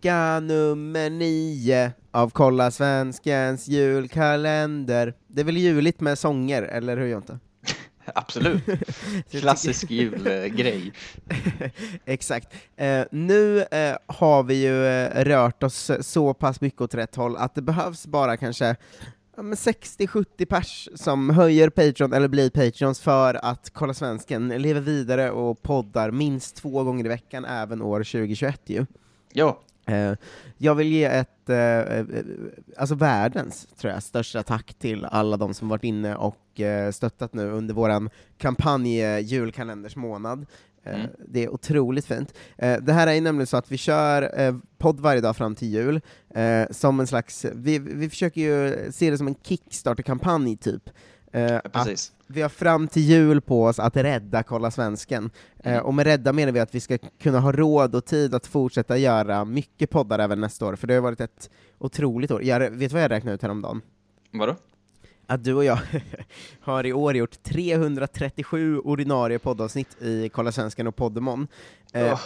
Lucka nummer nio av Kolla Svenskens julkalender. Det är väl juligt med sånger, eller hur Jonte? Absolut. Klassisk julgrej. Exakt. Eh, nu eh, har vi ju eh, rört oss så pass mycket åt rätt håll att det behövs bara kanske ja, men 60-70 pers som höjer Patreon eller blir Patreons för att Kolla Svensken lever vidare och poddar minst två gånger i veckan även år 2021 ju. Ja, jag vill ge ett, eh, eh, alltså världens, tror jag, största tack till alla de som varit inne och eh, stöttat nu under våran kampanj eh, julkalenders månad. Eh, Mm. Det är otroligt fint. Eh, det här är nämligen så att vi kör eh, podd varje dag fram till jul, eh, som en slags, vi, vi försöker ju se det som en Kickstarter-kampanj typ. Eh, att precis. vi har fram till jul på oss att rädda Kolla Svensken. Eh, Mm. och med rädda menar vi att vi ska kunna ha råd och tid att fortsätta göra mycket poddar även nästa år, för det har varit ett otroligt år. Jag, vet du vad jag räknade ut häromdagen? Vadå? Att du och jag har i år gjort 337 ordinarie poddavsnitt i Kolla Svensken och Poddemon. Eh,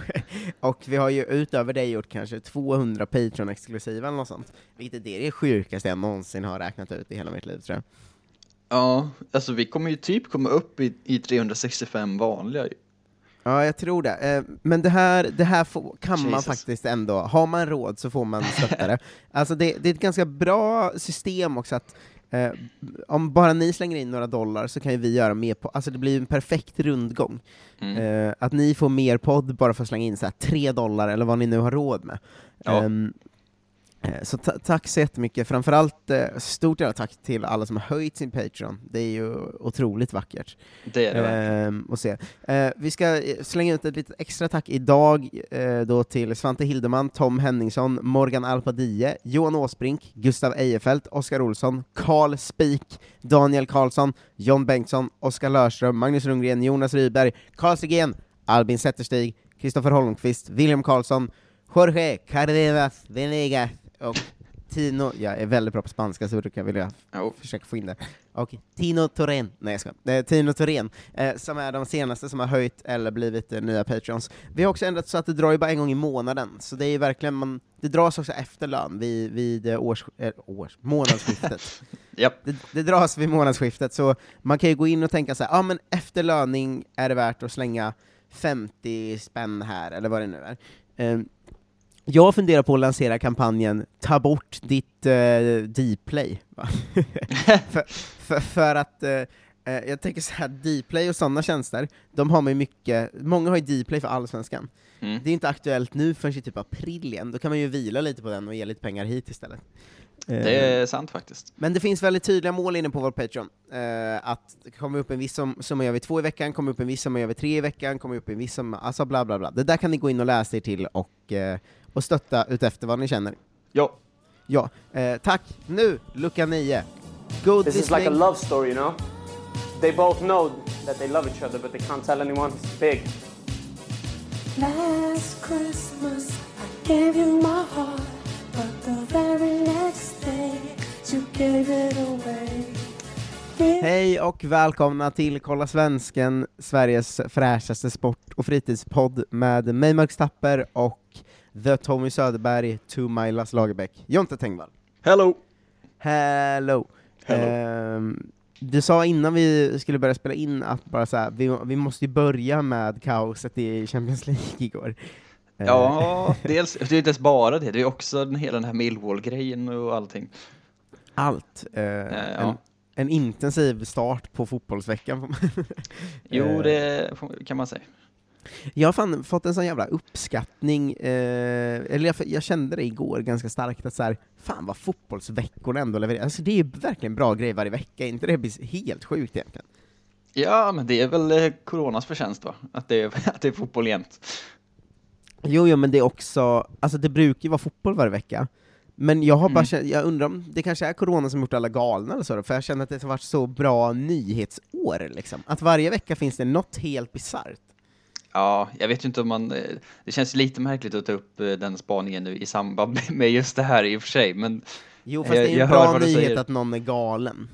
och vi har ju utöver det gjort kanske 200 Patreon-exklusiva eller något sånt, vilket är det sjukaste jag någonsin har räknat ut i hela mitt liv tror jag. Ja, alltså vi kommer ju typ komma upp i, i 365 vanliga ju. Ja, jag tror det. Eh, Men det här, det här får, kan man Jesus. faktiskt ändå, har man råd så får man stötta det. Alltså det, det är ett ganska bra system också att eh, om bara ni slänger in några dollar så kan ju vi göra mer på, alltså det blir en perfekt rundgång. Mm. Eh, att ni får mer podd bara för att slänga in så här tre dollar eller vad ni nu har råd med. Ja. Ehm, eh, så ta- tack så jättemycket, framförallt eh, stort jävla tack till alla som har höjt sin Patreon, det är ju otroligt vackert. Det är det verkligen. Ehm, och se. Eh, vi ska slänga ut ett litet extra tack idag då till Svante Hildeman, Tom Henningsson, Morgan Alpadie, Johan Åsbrink, Gustav Ejefeldt, Oskar Olsson, Karl Spik, Daniel Karlsson, John Bengtsson, Oskar Lörström, Magnus Rundgren, Jonas Ryberg, Carl Stegén, Albin Zetterstig, Kristoffer Holmqvist, William Karlsson, Jorge Cardenas Venegas och Tino, jag är väldigt bra på spanska så brukar jag vilja Jo. försöka få in det. Och Tino Torén, nej jag skojar. Eh, Tino Torén, eh, som är de senaste som har höjt eller blivit eh, nya Patreons. Vi har också ändrat så att det drar ju bara en gång i månaden, så det är verkligen, man, det dras också efter lön vid, vid eh, års, eh, års, månadsskiftet. Japp. det, det dras vid månadsskiftet, så man kan ju gå in och tänka så här, ja men efter löning är det värt att slänga 50 spänn här, eller vad det nu är. Jag funderar på att lansera kampanjen Ta bort ditt uh, Dplay. för, för, för att eh, jag tänker så här, Dplay och sådana tjänster, de har man ju mycket, många har ju Dplay för allsvenskan. Mm. Det är inte aktuellt nu förrän i typ april igen, då kan man ju vila lite på den och ge lite pengar hit istället. Det är sant faktiskt. men det finns väldigt tydliga mål inne på vår Patreon. Eh, att kommer upp en viss som, summa gör vi två i veckan, kommer upp en viss summa gör vi tre i veckan, kommer upp en viss summa, alltså bla bla bla. Det där kan ni gå in och läsa er till och, eh, och stötta utefter vad ni känner. Ja. Ja, eh, tack. Nu, lucka 9. God This is like a love story, you know? They both know that they love each other, but they can't tell anyone. It's big. Last Christmas I gave you my heart, but the very next day you gave it away. Hej och välkomna till Kolla Svensken, Sveriges fräschaste sport och fritidspodd med mig Marcus Tapper och The Tommy Söderberg, to my Lasse Lagerbäck, Jonte Tengvall. Hello! Hello! Hello. Ehm, du sa innan vi skulle börja spela in att bara så här, vi, vi måste ju börja med kaoset i Champions League igår. Eh, Ja, dels, det är inte ens bara det, det är också den, hela den här Millwall-grejen och allting. Allt. Eh, ja. en, en intensiv start på fotbollsveckan. Jo, det kan man säga. Jag har fan fått en sån jävla uppskattning, eh, eller jag, jag kände det igår ganska starkt, att så här, fan vad fotbollsveckorna ändå levererar. Alltså det är verkligen bra grejer varje vecka, inte det helt sjukt egentligen? Ja, men det är väl eh, coronas förtjänst va? Att det är, att det är fotboll jämt. Jo, jo, men det är också, alltså det brukar ju vara fotboll varje vecka, men jag har bara Mm. jag undrar om det kanske är corona som gjort alla galna eller så, då, för jag känner att det har varit så bra nyhetsår liksom. Att varje vecka finns det något helt bisarrt. Ja, jag vet ju inte om man... eh, Det känns lite märkligt att ta upp eh, den spaningen nu i samband med just det här i och för sig, men... Jo, fast jag- det är ju en bra nyhet att någon är galen.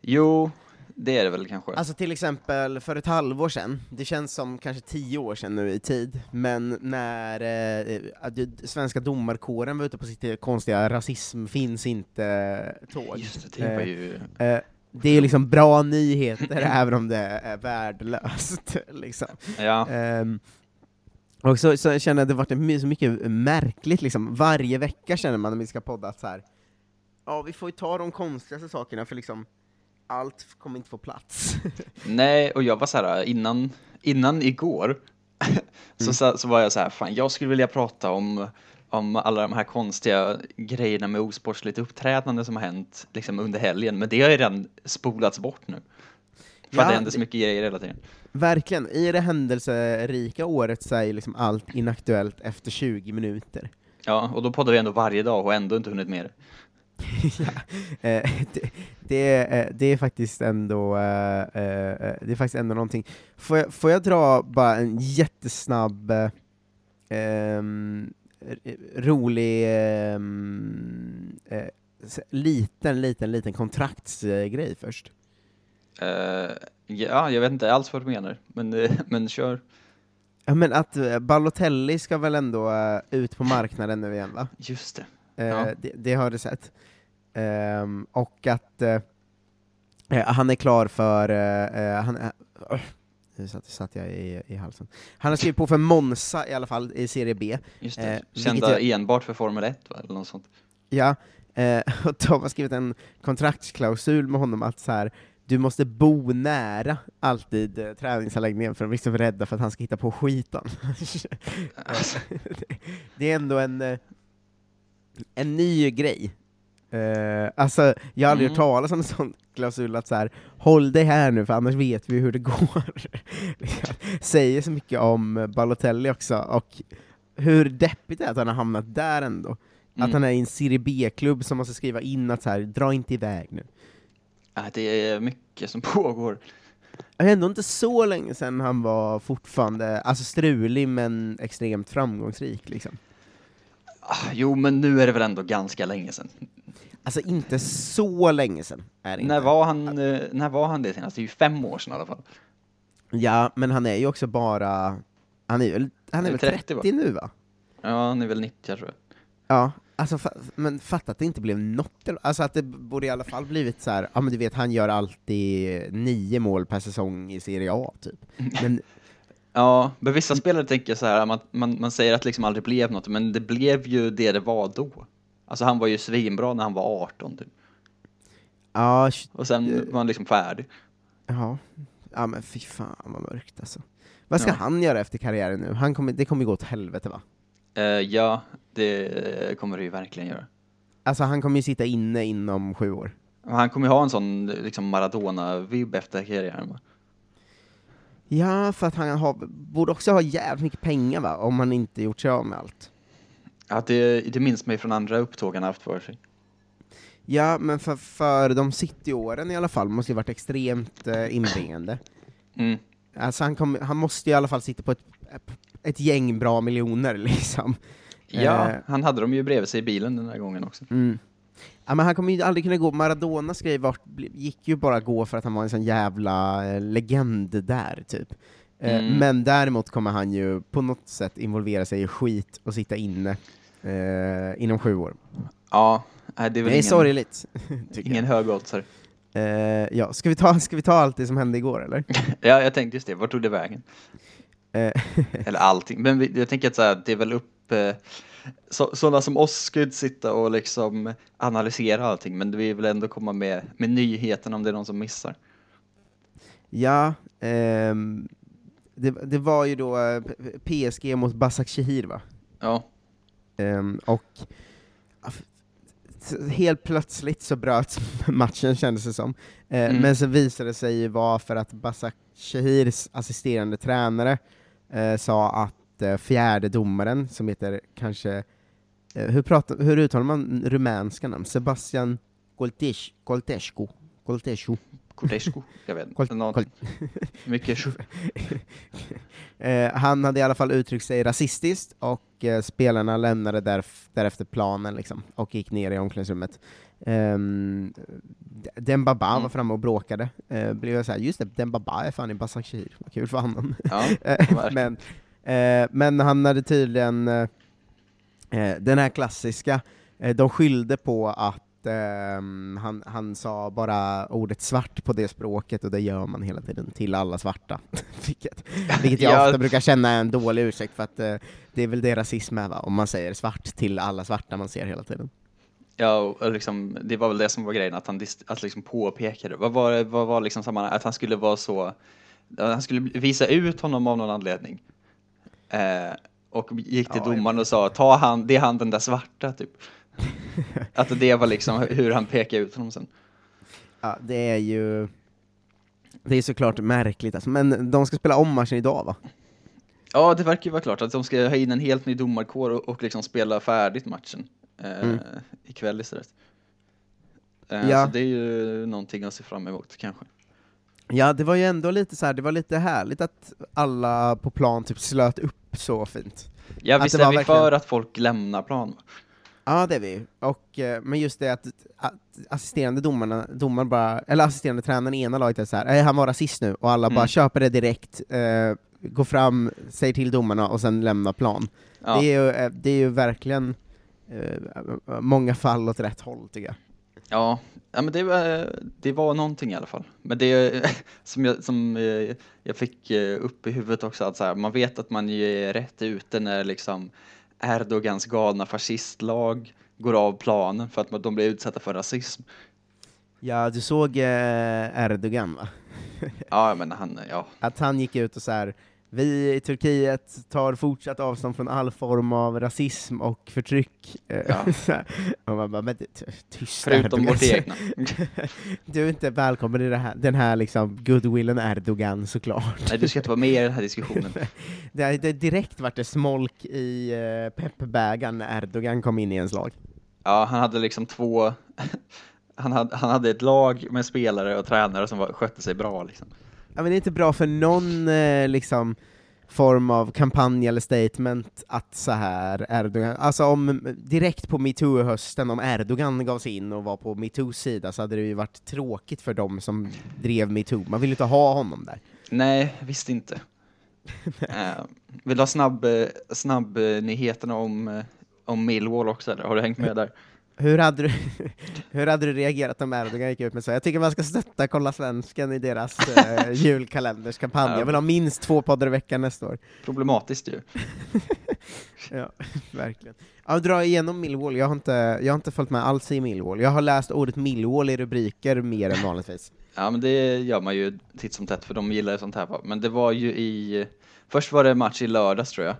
Jo, det är det väl kanske. Alltså till exempel för ett halvår sedan, det känns som kanske tio år sedan nu i tid, men när eh, eh, svenska domarkåren var ute på sitt eh, konstiga rasism finns inte-tåg. Just det, det var ju... Eh, det är liksom bra nyheter även om det är värdelöst. liksom. Ja. Ehm, och så, så känner jag att det varit så mycket märkligt, liksom. varje vecka känner man när vi ska podda att så här. ja vi får ju ta de konstigaste sakerna för liksom allt kommer inte få plats. Nej, och jag var så här innan, innan igår så, så, så var jag så här, fan jag skulle vilja prata om, om alla de här konstiga grejerna med osportsligt uppträdande som har hänt liksom under helgen, men det har ju redan spolats bort nu. För Ja, att det händer så mycket grejer hela tiden. Verkligen, i det händelserika året så är ju liksom allt inaktuellt efter 20 minuter. Ja, och då poddar vi ändå varje dag och ändå inte hunnit med det. Eh, det, det, är, eh, det är faktiskt ändå, eh, det är faktiskt ändå någonting. Får jag, får jag dra bara en jättesnabb, eh, ehm, rolig, ehm, eh, liten, liten, liten kontraktsgrej först? Eh, ja, jag vet inte alls vad du menar, men, eh, men kör. Ja men att eh, Balotelli ska väl ändå eh, ut på marknaden nu igen va? Just det. Eh, Ja. det, det har du sett. Ehm, och att eh, eh, han är klar för... eh, eh, han, nu satt, satt jag i, i halsen. Han har skrivit på för Monza i alla fall, i Serie B. Just Eh, det. vilket Kända jag- enbart för Formel 1 va? eller något sånt. Ja, eh, och de har skrivit en kontraktsklausul med honom att så här, du måste bo nära alltid eh, träningsanläggningen för de är liksom rädda för att han ska hitta på skiten. Alltså. det, det är ändå en, eh, en ny grej. Eh, alltså, jag har aldrig Mm. hört talas om en sån klausul att så här, håll dig här nu för annars vet vi hur det går. Säger så mycket om Balotelli också, och hur deppigt det är att han har hamnat där ändå. Att Mm. han är i en Serie B-klubb som måste skriva in att så här, dra inte iväg nu. Ja, det är mycket som pågår. Det är ändå inte så länge sedan han var fortfarande, alltså strulig men extremt framgångsrik liksom. Ah, Jo, men nu är det väl ändå ganska länge sedan. Alltså inte så länge sedan är det När inte. var han, eh, när var han det senast? Det är ju fem år sedan i alla fall. Ja, men han är ju också bara, han är han är väl 30, 30, va? nu va? Ja, han är väl 90 tror jag. Ja, alltså fa- men fatta att det inte blev något, alltså att det borde i alla fall blivit så här, ja men du vet han gör alltid nio mål per säsong i Serie A typ. Men Ja, men vissa spelare tänker så här, man, man, man säger att det liksom aldrig blev något, men det blev ju det det var då. Alltså han var ju svinbra när han var 18 typ. ja, Och sen var han liksom färdig. ja, ja men fy fan vad mörkt alltså. Vad ska Ja. han göra efter karriären nu? Han kommer, det kommer gå åt helvete va? Eh, ja, det kommer det ju verkligen göra. Alltså han kommer ju sitta inne inom sju år. Han kommer ju ha en sån liksom Maradona-vibb efter karriären va? Ja, för att han har, borde också ha jävligt mycket pengar va, om han inte gjort sig av med allt. Ja, det, det minns mig från andra upptåg han haft för sig. Ja, men för, för de City-åren i alla fall måste ju varit extremt eh, inbringande. Mm. Alltså han, kom, han måste i alla fall sitta på ett, ett gäng bra miljoner liksom. Ja, Eh, han hade dem ju bredvid sig i bilen den här gången också. Mm. Ja, men han kommer ju aldrig kunna gå, Maradonas grej var, gick ju bara gå för att han var en sån jävla eh, legend där, typ. Eh, Mm. Men däremot kommer han ju på något sätt involvera sig i skit och sitta inne eh, inom sju år. Ja, det är väl Det är ingen, sorgligt, ingen hög oddsare. Eh, ja, ska vi, ta, ska vi ta allt det som hände igår, eller? Ja, jag tänkte just det. Vart tog det vägen? Eh, Eller allting. Men jag tänker att så här, det är väl upp... Eh, så, sådana som oss inte sitta och liksom analysera allting, men vi vill ändå komma med, med nyheten om det är någon som missar. ja, ehm, det, det var ju då eh, PSG mot Basak Shehir, va? Ja, Ehm, och helt plötsligt så bröts matchen kändes det som. Eh, Mm. Men så visade det sig ju vara för att Basak Shahirs assisterande tränare eh, sa att eh, fjärde domaren, som heter kanske, eh, hur, pratar, hur uttalar man rumänska namn? Sebastian Goltesh, Goltescu. Goltescu. Cortesco, jag vet inte. Någon, Col- mycket Eh, han hade i alla fall uttryckt sig rasistiskt, och eh, spelarna lämnade därf- därefter planen liksom, och gick ner i omklädningsrummet. Um, Dembaba Mm. var framme och bråkade. Uh, blev jag såhär, just det, Dembaba är fan i Basaksehir, vad kul för honom. Ja, Eh, men, eh, men han hade tydligen eh, eh, den här klassiska, eh, de skyllde på att ehm, han, han sa bara ordet svart på det språket, och det gör man hela tiden till alla svarta. vilket, vilket jag Ja. ofta brukar känna är en dålig ursäkt, för att eh, det är väl det rasism är, va? om man säger svart till alla svarta man ser hela tiden. Ja, och liksom, det var väl det som var grejen, att han att liksom påpekade. Vad var, vad var liksom sammanhang? Att han skulle vara så, han skulle visa ut honom av någon anledning. Eh, och gick till Ja, domaren och sa, ta han, det är han den där svarta, typ. att det var liksom hur han pekade ut honom sen. Ja, det är ju det är såklart märkligt, alltså. men de ska spela om matchen idag va? Ja, det verkar ju vara klart att de ska ha in en helt ny domarkår och, och liksom spela färdigt matchen eh, Mm. ikväll istället. Eh, Ja. Så det är ju någonting att se fram emot kanske. Ja, det var ju ändå lite så här, det var lite härligt att alla på plan typ slöt upp så fint. Ja, visst det är vi verkligen- för att folk lämnar plan? Ja, det är vi. Och, eh, men just det att, att assisterande domarna, domaren bara, eller assisterande tränaren i ena laget är så här, "Nej, han var rasist nu, och alla Mm. bara köper det direkt, eh, går fram, säger till domarna och sen lämnar plan. Ja. Det, är ju, eh, det är ju verkligen eh, många fall åt rätt håll tycker jag. Ja, ja men det var, det var någonting i alla fall. Men det som jag, som eh, jag fick eh, upp i huvudet också, att så här, man vet att man är rätt ute när liksom Erdogans galna fascistlag går av planen för att de blir utsatta för rasism. Ja, du såg eh, Erdogan va? Ja, men han, ja. Att han gick ut och så här. Vi i Turkiet tar fortsatt avstånd från all form av rasism och förtryck. Eh, Ja. och man bara, men ty- tyst Förutom Erdogan." vårt egna. du är inte välkommen i det här, den här liksom goodwillen Erdogan såklart. Nej, du ska inte vara med i den här diskussionen. det, är- det direkt vart det smolk i uh, peppbägaren när Erdogan kom in i ens lag. Ja, han hade liksom två, han hade, han hade ett lag med spelare och tränare som var, skötte sig bra liksom. Ja, men det är inte bra för någon eh, liksom form av kampanj eller statement att så här Erdogan, alltså om direkt på metoo-hösten, om Erdogan gav sig in och var på metoos sida så hade det ju varit tråkigt för dem som drev metoo, man vill ju inte ha honom där. Nej, visst inte. uh, vill du ha snabb, eh, snabb eh, nyheterna om, om Millwall också eller? Har du hängt med där? Hur hade, du, hur hade du reagerat om Erdogan gick ut med så? Jag tycker man ska stötta Kolla Svensken i deras eh, julkalenderskampanj. Jag vill ha minst två poddar i veckan nästa år. Problematiskt ju. Ja, verkligen. Ja, dra igenom Millwall, jag har, inte, jag har inte följt med alls i Millwall. Jag har läst ordet Millwall i rubriker mer än vanligtvis. Ja, men det gör man ju titt som tätt för de gillar ju sånt här. Men det var ju i, först var det match i lördags tror jag.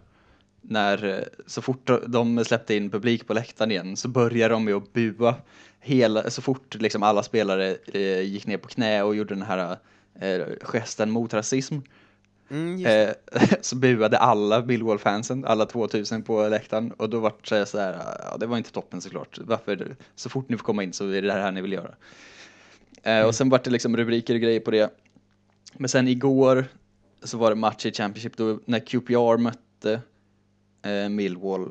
När eh, så fort de släppte in publik på läktaren igen så började de med att bua. Hela, så fort liksom alla spelare eh, gick ner på knä och gjorde den här eh, gesten mot rasism. Mm, Eh, så buade alla Millwall-fansen, alla 2000 på läktaren och då var det så här, ja det var inte toppen såklart. Varför, så fort ni får komma in så är det det här ni vill göra. Eh, och sen var det liksom rubriker och grejer på det. Men sen igår så var det match i Championship då när QPR mötte Millwall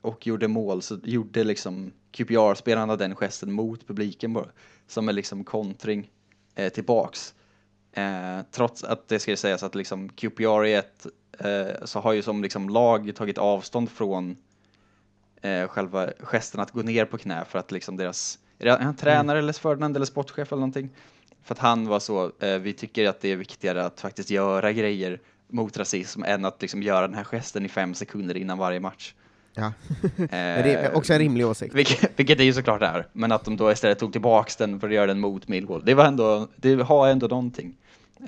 och gjorde mål så gjorde liksom QPR-spelarna den gesten mot publiken bara, som är liksom kontring eh, tillbaks. Eh, trots att det ska sägas att liksom QPR är ett, eh, så har ju som liksom lag tagit avstånd från eh, själva gesten att gå ner på knä för att liksom deras, är det en tränare eller Ferdinand eller sportchef eller någonting? För att han var så, eh, vi tycker att det är viktigare att faktiskt göra grejer mot rasism än att liksom göra den här gesten i fem sekunder innan varje match. Ja. Är också en rimlig åsikt. Vilket, vilket det ju såklart är, men att de då istället tog tillbaks den för att göra den mot Millwall. Det var ändå, det har ändå någonting.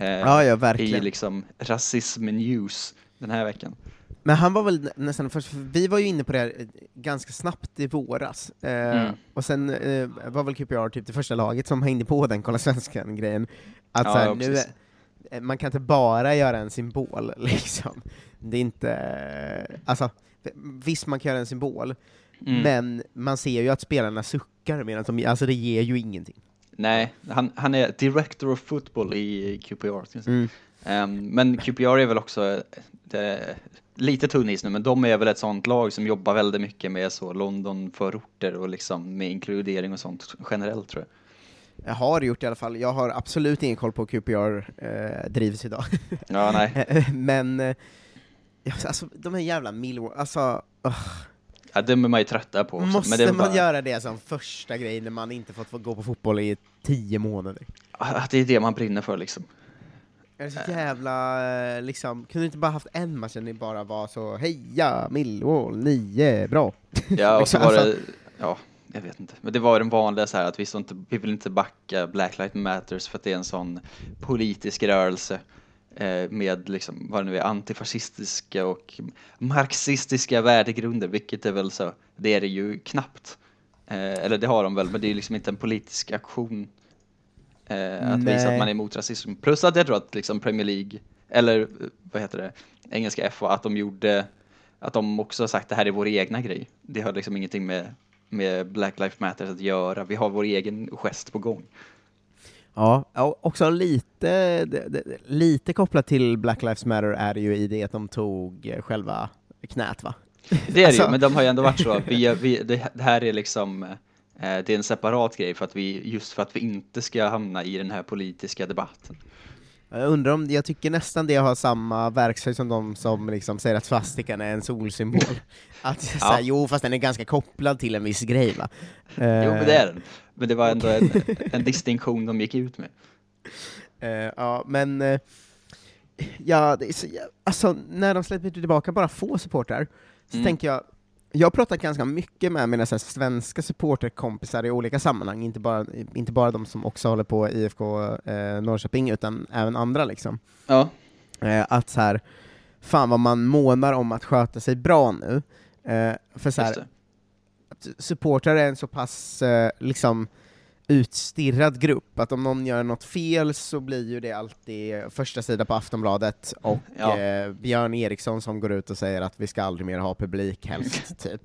Eh, Ja, ja, verkligen. I liksom rasism news den här veckan. Men han var väl nä- nästan först, för vi var ju inne på det här eh, ganska snabbt i våras, eh, Mm. och sen eh, var väl QPR typ det första laget som hängde på den kolla svenskan-grejen, att Ja, här, ja, nu, eh, man kan inte bara göra en symbol, liksom. Det är inte, eh, alltså, visst man kan göra en symbol, Mm. men man ser ju att spelarna suckar medan de, alltså det ger ju ingenting. Nej, han, han är director of football i QPR. Mm. Ehm, men QPR är väl också eh, det, lite tunn is nu, men de är väl ett sånt lag som jobbar väldigt mycket med så London-förorter och liksom med inkludering och sånt generellt tror jag. Jag har gjort i alla fall, jag har absolut ingen koll på hur QPR eh, drivs idag. Ja, nej. Men, eh, ja, alltså de här jävla Millwall, alltså, ugh. Ja, det är man ju trötta på också. måste man bara, göra det som första grej när man inte fått få gå på fotboll i tio månader? Att det är det man brinner för liksom. Är det så jävla, eh, liksom, kunde du inte bara haft en match där ni bara var så heja Millwall, nio, bra? Ja, och så Liksom, var det, alltså, ja, jag vet inte. Men det var den vanliga så här att vi, inte, vi vill inte backa Black Lives Matters för att det är en sån politisk rörelse eh, med liksom, vad det nu är, antifascistiska och marxistiska värdegrunder, vilket är väl så, det är det ju knappt. Eh, eller det har de väl, men det är liksom inte en politisk aktion eh, att visa Nej. att man är emot rasism. Plus att jag tror att liksom Premier League, eller vad heter det, engelska FA, att de gjorde att de också har sagt det här är vår egna grej. Det har liksom ingenting med, med Black Lives Matter att göra. Vi har vår egen gest på gång. Ja, också lite, lite kopplat till Black Lives Matter är det ju i det att de tog själva knät va? Det är det Alltså- ju, men de har ju ändå varit så. Vi, vi, det det här är liksom, eh, det är en separat grej för att vi, just för att vi inte ska hamna i den här politiska debatten. Jag undrar om, jag tycker nästan det har samma verkshöjd som de som liksom säger att svastikan är en solsymbol. Att Ja. jo, fast den är ganska kopplad till en viss grej va? Jo, men det är den. Men det var ändå en, en distinktion de gick ut med. Eh, ja, men... eh, ja, så, alltså, när de släpper tillbaka bara få supportrar, så Mm. tänker jag, jag har pratat ganska mycket med mina så svenska supporterkompisar i olika sammanhang, inte bara, inte bara de som också håller på IFK eh, Norrköping, utan även andra liksom. Ja. Eh, att så här, fan vad man månar om att sköta sig bra nu. Eh, för så här, supportrar är en så pass eh, liksom utstirrad grupp, att om någon gör något fel så blir ju det alltid första sida på Aftonbladet, och Ja. eh, Björn Eriksson som går ut och säger att vi ska aldrig mer ha publik helst, typ.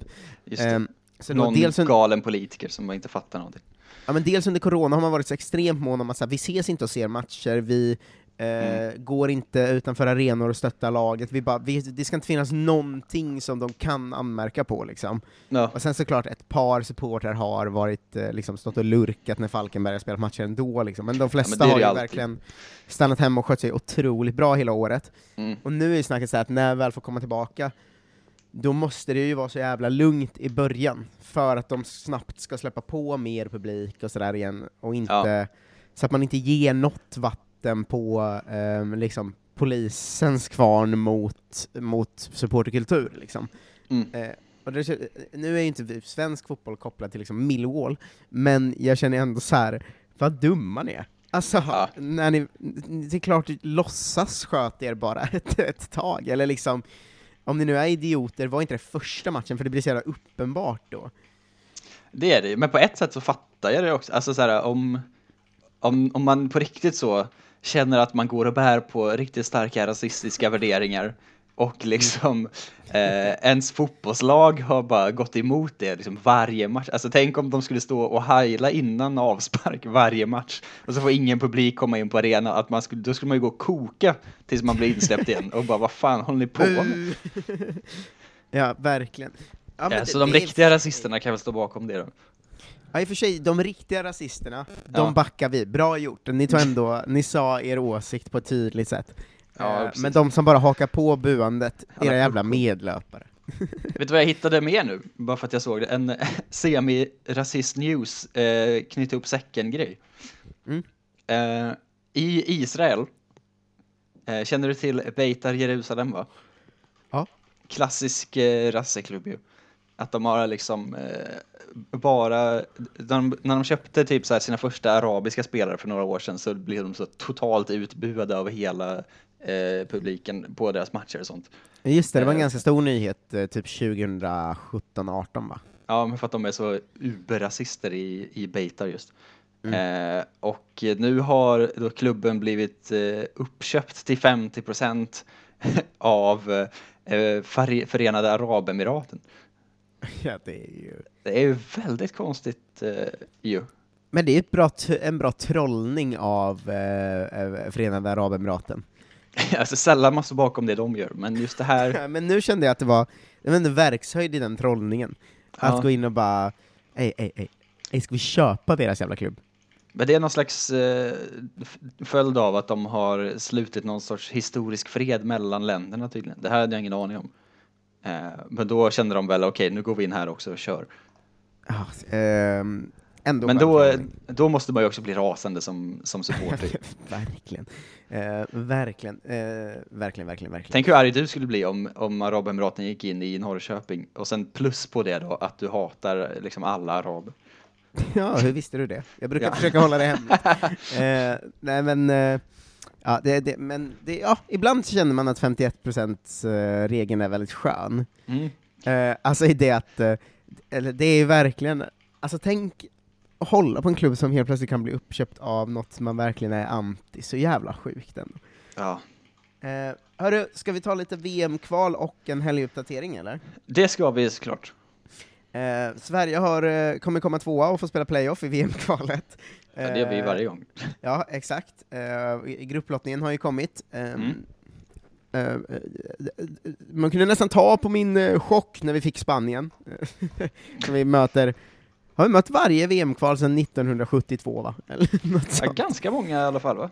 Ehm, så Någon dels, un- galen politiker som inte fattar någonting. ja, men dels under corona har man varit så extremt mån om att så här, vi ses inte och ser matcher, vi eh, Mm. går inte utanför arenor och stöttar laget, vi bara, vi, det ska inte finnas någonting som de kan anmärka på liksom. Ja. Och sen såklart, ett par supportrar har varit, eh, liksom, stått och lurkat när Falkenberg har spelat matcher ändå, liksom. men de flesta det är har ju alltid. verkligen stannat hemma och skött sig otroligt bra hela året. Mm. Och nu är snacket så att när jag väl får komma tillbaka, då måste det ju vara så jävla lugnt i början, för att de snabbt ska släppa på mer publik och sådär igen, och inte, Ja. så att man inte ger något vatten på ehm, liksom, polisens kvarn mot, mot supporterkultur. Liksom. Mm. Eh, och det, nu är ju inte svensk fotboll kopplad till liksom Millwall, men jag känner ändå så här, vad dumma ni är. Alltså, Ja. när ni, det är klart, låtsas sköt er bara ett, ett tag, eller liksom, om ni nu är idioter, var inte det första matchen, för det blir så jävla uppenbart då. Det är det men på ett sätt så fattar jag det också. Alltså så här, om, om, om man på riktigt så känner att man går och bär på riktigt starka rasistiska värderingar och liksom eh, ens fotbollslag har bara gått emot det liksom varje match. Alltså tänk om de skulle stå och heila innan avspark varje match och så får ingen publik komma in på arenan, att man skulle, då skulle man ju gå och koka tills man blir insläppt igen och bara vad fan håller ni på med? ja, verkligen. Ja, det- så de det är- riktiga rasisterna kan väl stå bakom det då? Ja, i och för sig, de riktiga rasisterna, de Ja. backar vi. Bra gjort. Ni, tog ändå, ni sa er åsikt på ett tydligt sätt. Ja, Eh, men de som bara hakar på buandet, era jävla medlöpare. Vet du vad jag hittade mer nu? Bara för att jag såg det. En eh, semi-rasist news, eh, knyta upp säcken-grej. Mm. Eh, I Israel, eh, känner du till Beitar Jerusalem va? Ja. Klassisk eh, rasseklubb ju. Att de har liksom eh, bara, de, när de köpte typ så sina första arabiska spelare för några år sedan så blev de så totalt utbuade av hela eh, publiken på deras matcher och sånt. Just det, det var en Eh. ganska stor nyhet, eh, typ 2017-18 va? Ja, men för att de är så uberrasister i, i Beitar just. Eh, och nu har då klubben blivit eh, uppköpt till 50 procent av eh, Förenade Arabemiraten. Ja, det är ju... Det är ju väldigt konstigt eh, ju. Men det är ett bra en bra trollning av eh, eh, Förenade Arabemiraten. alltså sällan man står bakom det de gör, men just det här. Men nu kände jag att det var en verkshöjd i den trollningen. Att Ja. gå in och bara, ej, ej, ej, ej, ska vi köpa deras jävla klubb? Men det är någon slags eh, följd av att de har slutit någon sorts historisk fred mellan länderna tydligen. Det här hade jag ingen aning om. Eh, men då kände de väl, okej nu går vi in här också och kör. Ja, ehm, ändå Men då, då måste man ju också bli rasande som, som supporter. verkligen. Eh, verkligen, eh, verkligen, verkligen, verkligen. Tänk hur arg du skulle bli om, om Arabemiraten gick in i Norrköping och sen plus på det då att du hatar liksom alla araber. Ja, hur visste du det? Jag brukar Ja. försöka hålla det hemligt. eh, nej men, eh, ja, det, det, men det, ja, ibland känner man att 51% eh, regeln är väldigt skön. Mm. Eh, alltså i det att, eh, eller det är ju verkligen, alltså tänk att hålla på en klubb som helt plötsligt kan bli uppköpt av något man verkligen är anti, så jävla sjukt ändå. Ja. Eh, hörru, ska vi ta lite VM-kval och en helguppdatering eller? Det ska vi såklart. Eh, Sverige har, eh, kommer komma tvåa och få spela playoff i VM-kvalet. Ja, det gör vi ju Eh, varje gång. Ja, exakt. Eh, i- grupplottningen har ju kommit. Ehm, Mm. Eh, eh, man kunde nästan ta på min eh, chock när vi fick Spanien. Som vi möter, har vi mött varje VM-kval sedan 1972 va? Eller något Ja, sånt. ganska många i alla fall va?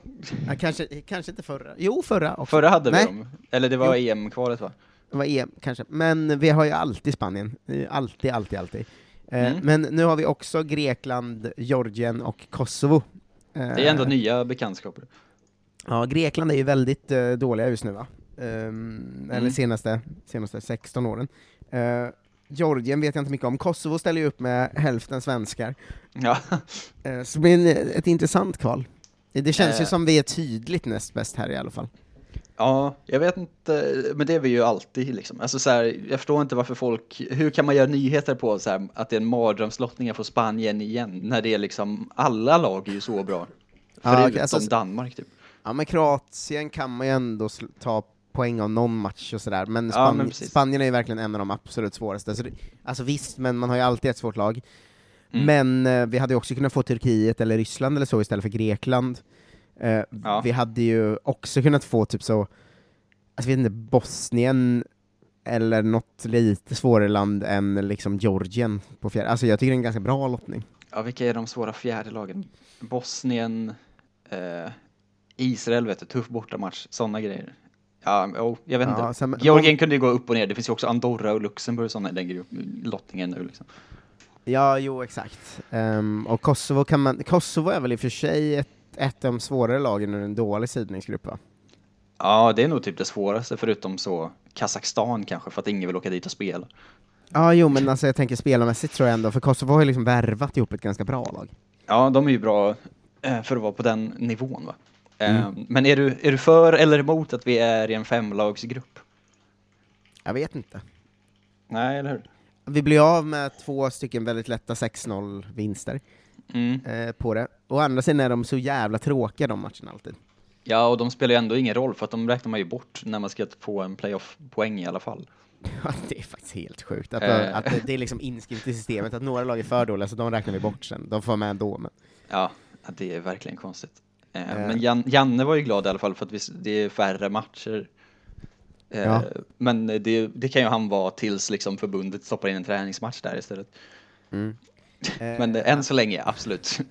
Ja, kanske, kanske inte förra, jo förra också. Förra hade Nej. vi dem. Eller det var EM-kvalet va? Det var EM kanske, men vi har ju alltid Spanien. Eh, Alltid, alltid, alltid. Eh, Mm. Men nu har vi också Grekland, Georgien och Kosovo. Det är ändå nya bekantskaper. Ja, Grekland är ju väldigt eh, dåliga just nu va? Ehm, Eller Mm. senaste, senaste 16 åren. Eh, Georgien vet jag inte mycket om. Kosovo ställer ju upp med hälften svenskar. Ja. Eh, så det blir ett intressant kval. Det känns ju Eh. som vi är tydligt näst bäst här i alla fall. Ja, jag vet inte, men det är vi ju alltid liksom. Alltså så här, jag förstår inte varför folk, hur kan man göra nyheter på så här, att det är en mardrömslottning att få Spanien igen, när det är liksom, alla lag är ju så bra. Ja, Förutom alltså- Danmark typ. Ja men Kroatien kan man ju ändå ta poäng av någon match och sådär, men, Ja, Span- men precis. Spanien är ju verkligen en av de absolut svåraste. Så det, alltså visst, men man har ju alltid ett svårt lag. Mm. Men eh, vi hade ju också kunnat få Turkiet eller Ryssland eller så istället för Grekland. Eh, Ja. Vi hade ju också kunnat få typ så, alltså vet inte, Bosnien eller något lite svårare land än liksom Georgien på fjärde. Alltså jag tycker det är en ganska bra lottning. Ja, vilka är de svåra fjärde lagen? Bosnien, eh, Israel vet du, tuff bortamatch, sådana grejer. Ja, oh, jag vet Ja, inte. sen- Georgien kunde ju gå upp och ner, det finns ju också Andorra och Luxemburg i den grupp, lottningen nu liksom. Ja, jo exakt. Ehm, och Kosovo kan man, Kosovo är väl i och för sig ett, ett av de svårare lagen ur en dålig sidningsgrupp va? Ja, det är nog typ det svåraste, förutom så Kazakstan kanske, för att ingen vill åka dit och spela. Ja, jo men alltså jag tänker spelarmässigt tror jag ändå, för Kosovo har ju liksom värvat ihop ett ganska bra lag. Ja, de är ju bra eh, för att vara på den nivån va. Mm. Men är du, är du för eller emot att vi är i en femlagsgrupp? Jag vet inte. Nej, eller hur? Vi blir av med två stycken väldigt lätta 6-0 vinster Mm. eh, på det. Å andra sidan är de så jävla tråkiga de matcherna alltid. Ja, och de spelar ju ändå ingen roll, för att de räknar man ju bort när man ska få en playoff-poäng i alla fall. Ja, det är faktiskt helt sjukt. Att, Eh. att det, är liksom inskrivet i systemet att några lag är för dåliga, så de räknar vi bort sen. De får med ändå. Men... Ja, det är verkligen konstigt. Eh, Eh. Men Jan, Janne var ju glad i alla fall för att vi, det är färre matcher. Eh, Ja. Men det, det kan ju han vara tills liksom förbundet stoppar in en träningsmatch där istället. Mm. Men eh, än så länge, absolut.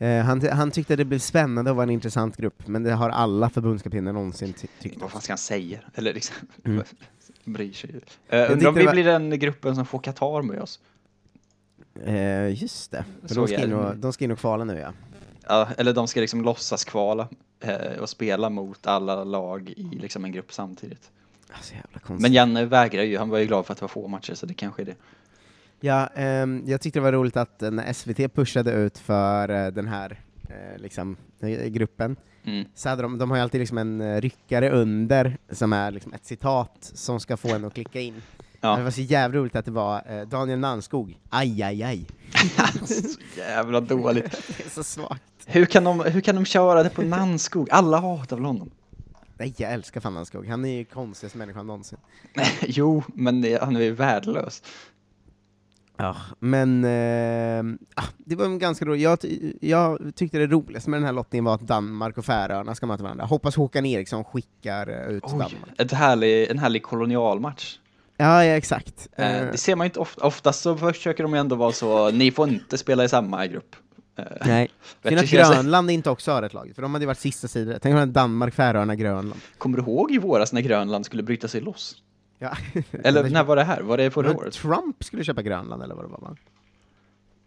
Eh, han, han tyckte det blev spännande och var en intressant grupp, men det har alla förbundskaptener någonsin ty tyckt. Vad fan ska han säga? Eller liksom, Mm. bryr sig ju. Uh, undrar om vi var- blir den gruppen som får Qatar med oss. Eh, just det, för de ska, in och, de ska in och kvala nu ja. Ja, eller de ska liksom låtsas kvala eh, och spela mot alla lag i liksom en grupp samtidigt. Alltså. Men Janne vägrar ju, han var ju glad för att det var få matcher så det kanske är det. Ja, ehm, jag tyckte det var roligt att eh, när SVT pushade ut för eh, den här eh, liksom, eh, gruppen, Mm. så hade de, de har ju alltid liksom en eh, ryckare under, som är liksom ett citat som ska få en att klicka in. Ja. Det var så jävla roligt att det var eh, Daniel Nanskog, aj aj aj. så jävla dåligt. det är så svagt. Hur kan, de, hur kan de köra det på Nanskog? Alla hatar väl honom? Nej, jag älskar fan Nanskog, han är ju konstigaste människan någonsin. jo, men det- han är ju värdelös. Ja, men ah, det var en ganska roligt. Jag, jag tyckte det roligaste med den här lottningen var att Danmark och Färöarna ska möta varandra. Hoppas Håkan Eriksson skickar eh, ut Oj, Danmark. ett härlig, en härlig kolonialmatch. Ja, ja exakt. Eh, Eh, det ser man ju inte ofta. Oftast så försöker de ju ändå vara så, ni får inte spela i samma grupp. Eh, nej. Synd att Grönland inte också har ett lag, för de hade ju varit sista sidor. Tänk om Danmark, Färöarna, Grönland. Kommer du ihåg i våras när Grönland skulle bryta sig loss? Ja. Eller när var det här? Var det förra året? Trump skulle köpa Grönland, eller vad det var? va?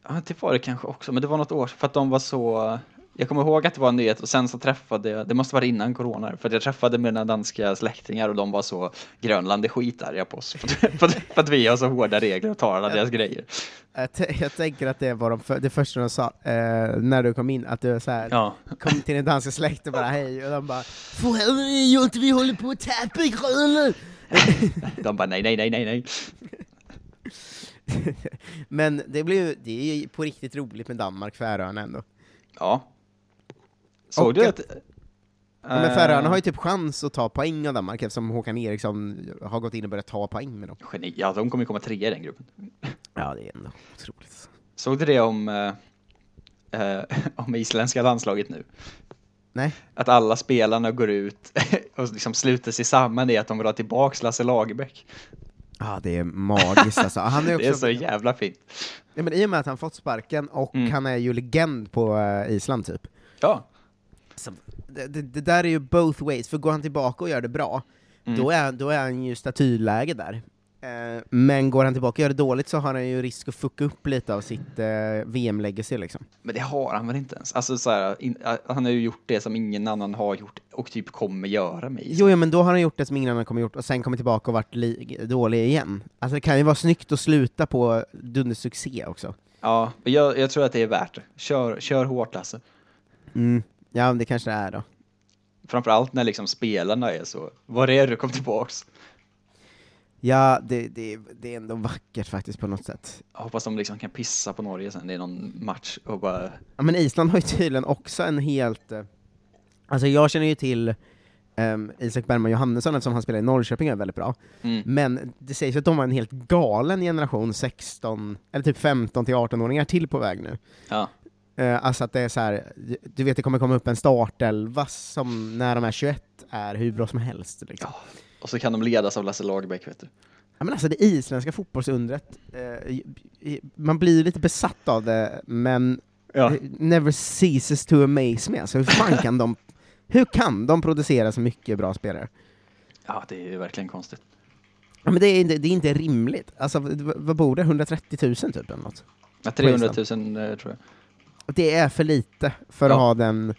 Ja, det var det kanske också, men det var något år för att de var så... Jag kommer ihåg att det var en nyhet och sen så träffade jag, det måste vara innan corona, för att jag träffade mina danska släktingar och de var så Grönland är skitarga på oss för att, för att, vi har så hårda regler och tar alla deras grejer. Jag, jag tänker att det var de för, det första de sa eh, när du kom in, att du så här, Ja. kom till din danska släkt och bara hej, och de bara För helvete Jonte, vi håller på att tappa Grönland! De bara nej, nej, nej, nej, nej. Men det ju, det är ju på riktigt roligt med Danmark, Färöarna ändå. Ja. Såg Och du att-. Ja, men eh, Färöarna har ju typ chans att ta poäng av Danmark eftersom Håkan Eriksson har gått in och börjat ta poäng med dem. Geni, ja, de kommer ju komma trea i den gruppen. Ja, det är ändå otroligt. Såg du det om, eh, eh, om isländska landslaget nu? Nej. Att alla spelarna går ut och liksom sluter sig samman i att de vill ha tillbaks Lasse Lagerbäck. Ja, det är magiskt alltså. Han är också, Det är så jävla fint. ja, men I och med att han fått sparken och Mm. han är ju legend på eh, Island typ. Ja. Det, det, där är ju both ways, för går han tillbaka och gör det bra, Mm. då, är, då är han ju statyläge där. Eh, men går han tillbaka och gör det dåligt så har han ju risk att fucka upp lite av sitt eh, VM-legacy liksom. Men det har han väl inte ens? Alltså så här, in, han har ju gjort det som ingen annan har gjort och typ kommer göra med. Jo, ja, men då har han gjort det som ingen annan kommer gjort, och sen kommit tillbaka och varit li- dålig igen. Alltså det kan ju vara snyggt att sluta på dundersuccé också. Ja, jag, jag tror att det är värt det. Kör, kör hårt Lasse. Mm. Ja, det kanske det är då. Framförallt när liksom spelarna är så, var är du, kom tillbaks. Ja, det, det, det är ändå vackert faktiskt på något sätt. Jag hoppas de liksom kan pissa på Norge sen, det är någon match och bara, Ja, men Island har ju tydligen också en helt... eh, Alltså jag känner ju till um, Isak Bergman Johannesson eftersom han spelar i Norrköping är väldigt bra. Mm. Men det sägs att de har en helt galen generation 16, eller typ 15 till 18-åringar till på väg nu. ja. Eh, alltså att det är så här, du vet det kommer komma upp en startelva som när de är 21 är hur bra som helst. Liksom. ja. Och så kan de ledas av Lasse Lagerbäck vet du. Ja, men alltså det isländska fotbollsundret, eh, man blir lite besatt av det, men Ja. it never ceases to amaze me. Alltså, hur fan kan de, hur kan de producera så mycket bra spelare? Ja, det är ju verkligen konstigt. Ja, men det, är inte, det är inte rimligt. Alltså, vad bor det? 130 000 typ eller något? Ja, 300 000 eh, tror jag. Det är för lite för att Ja. ha den...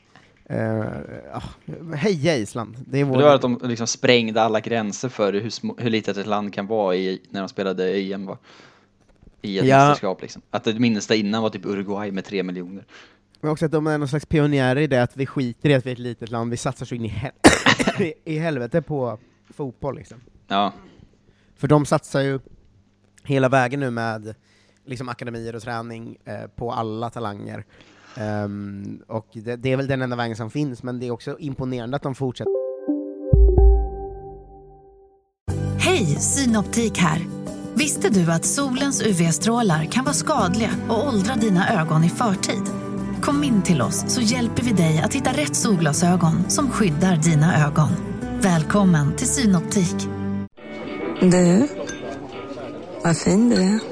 Uh, heja Island! Det är vår... Det var att de liksom sprängde alla gränser för hur, små, hur litet ett land kan vara i, när de spelade EM va? I ett Ja. mästerskap liksom. Att det minsta innan var typ Uruguay med tre miljoner. Men också att de är någon slags pionjärer i det att vi skiter i att vi är ett litet land, vi satsar så in i, hel i helvete på fotboll liksom. Ja, För de satsar ju hela vägen nu med liksom akademier och träning eh, på alla talanger. Ehm, och det, det är väl den enda vägen som finns, men det är också imponerande att de fortsätter. Hej, Synoptik här. Visste du att solens UV-strålar kan vara skadliga och åldra dina ögon i förtid? Kom in till oss så hjälper vi dig att hitta rätt solglasögon som skyddar dina ögon. Välkommen till Synoptik. Du, vad fin du är.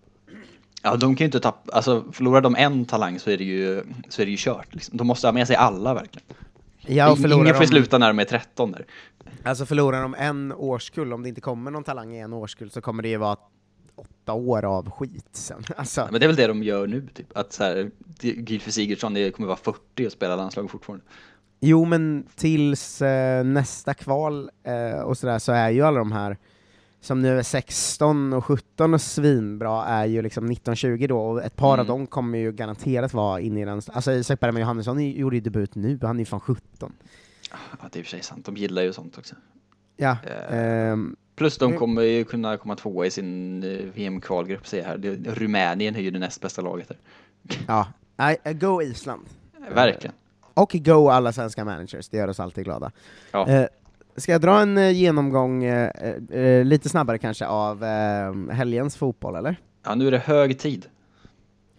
Ja, de kan ju inte tappa, alltså förlorar de en talang så är det ju, så är det ju kört. Liksom. De måste ha med sig alla verkligen. Ja, och Ingen får de- sluta när de är 13 där. Alltså förlorar de en årskull, om det inte kommer någon talang i en årskull så kommer det ju vara åtta år av skit sen. Alltså, Men det är väl det de gör nu, typ. Att så här, Gylfi Sigurdsson det kommer vara 40 och spela landslag fortfarande. Jo, men tills eh, nästa kval eh, och sådär så är ju alla de här som nu är 16 och 17 och svinbra är ju liksom 19-20 då, och ett par av Mm. dem kommer ju garanterat vara inne i den... Alltså Isak Bergman Johannesson gjorde ju debut nu, han är ju fan 17. Ja, det är i och för sig sant. De gillar ju sånt också. Ja, Eh, ehm, Plus de Mm. kommer ju kunna komma tvåa i sin eh, VM-kvalgrupp, säger här. Det- Rumänien är ju det näst bästa laget där. ja. Nej, eh, go Island. Verkligen. Och go alla svenska managers, det gör oss alltid glada. Ja. Eh, ska jag dra en eh, genomgång, eh, eh, lite snabbare kanske, av helgens fotboll, eller? Ja, nu är det hög tid.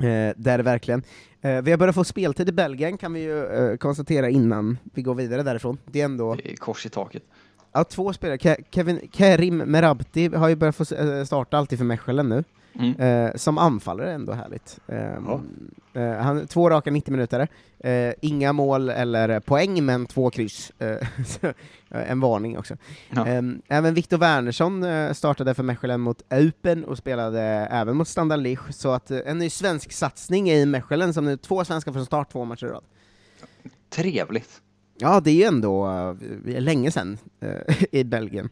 Eh, det är det verkligen. Eh, vi har börjat få speltid i Belgien, kan vi ju eh, konstatera innan vi går vidare därifrån. Det är ändå... Det är kors i taket. Ja, två spelare. Ke- Kevin, Kerim Merabti har ju börjat få eh, starta alltid för Mechelen nu. Mm. Eh, som anfallare är ändå härligt. Ehm, eh, han, två raka 90 minuter. Eh, inga mål eller poäng, men två kryss. Eh, eh, en varning också. Ja. Ehm, även Viktor Wernersson eh, startade för Mechelen mot Eupen och spelade även mot Standard Liège, så att eh, en ny svensk satsning i Mechelen, som nu två svenskar från start, två matcher i rad. Trevligt. Ja, det är ju ändå eh, länge sedan eh, i Belgien.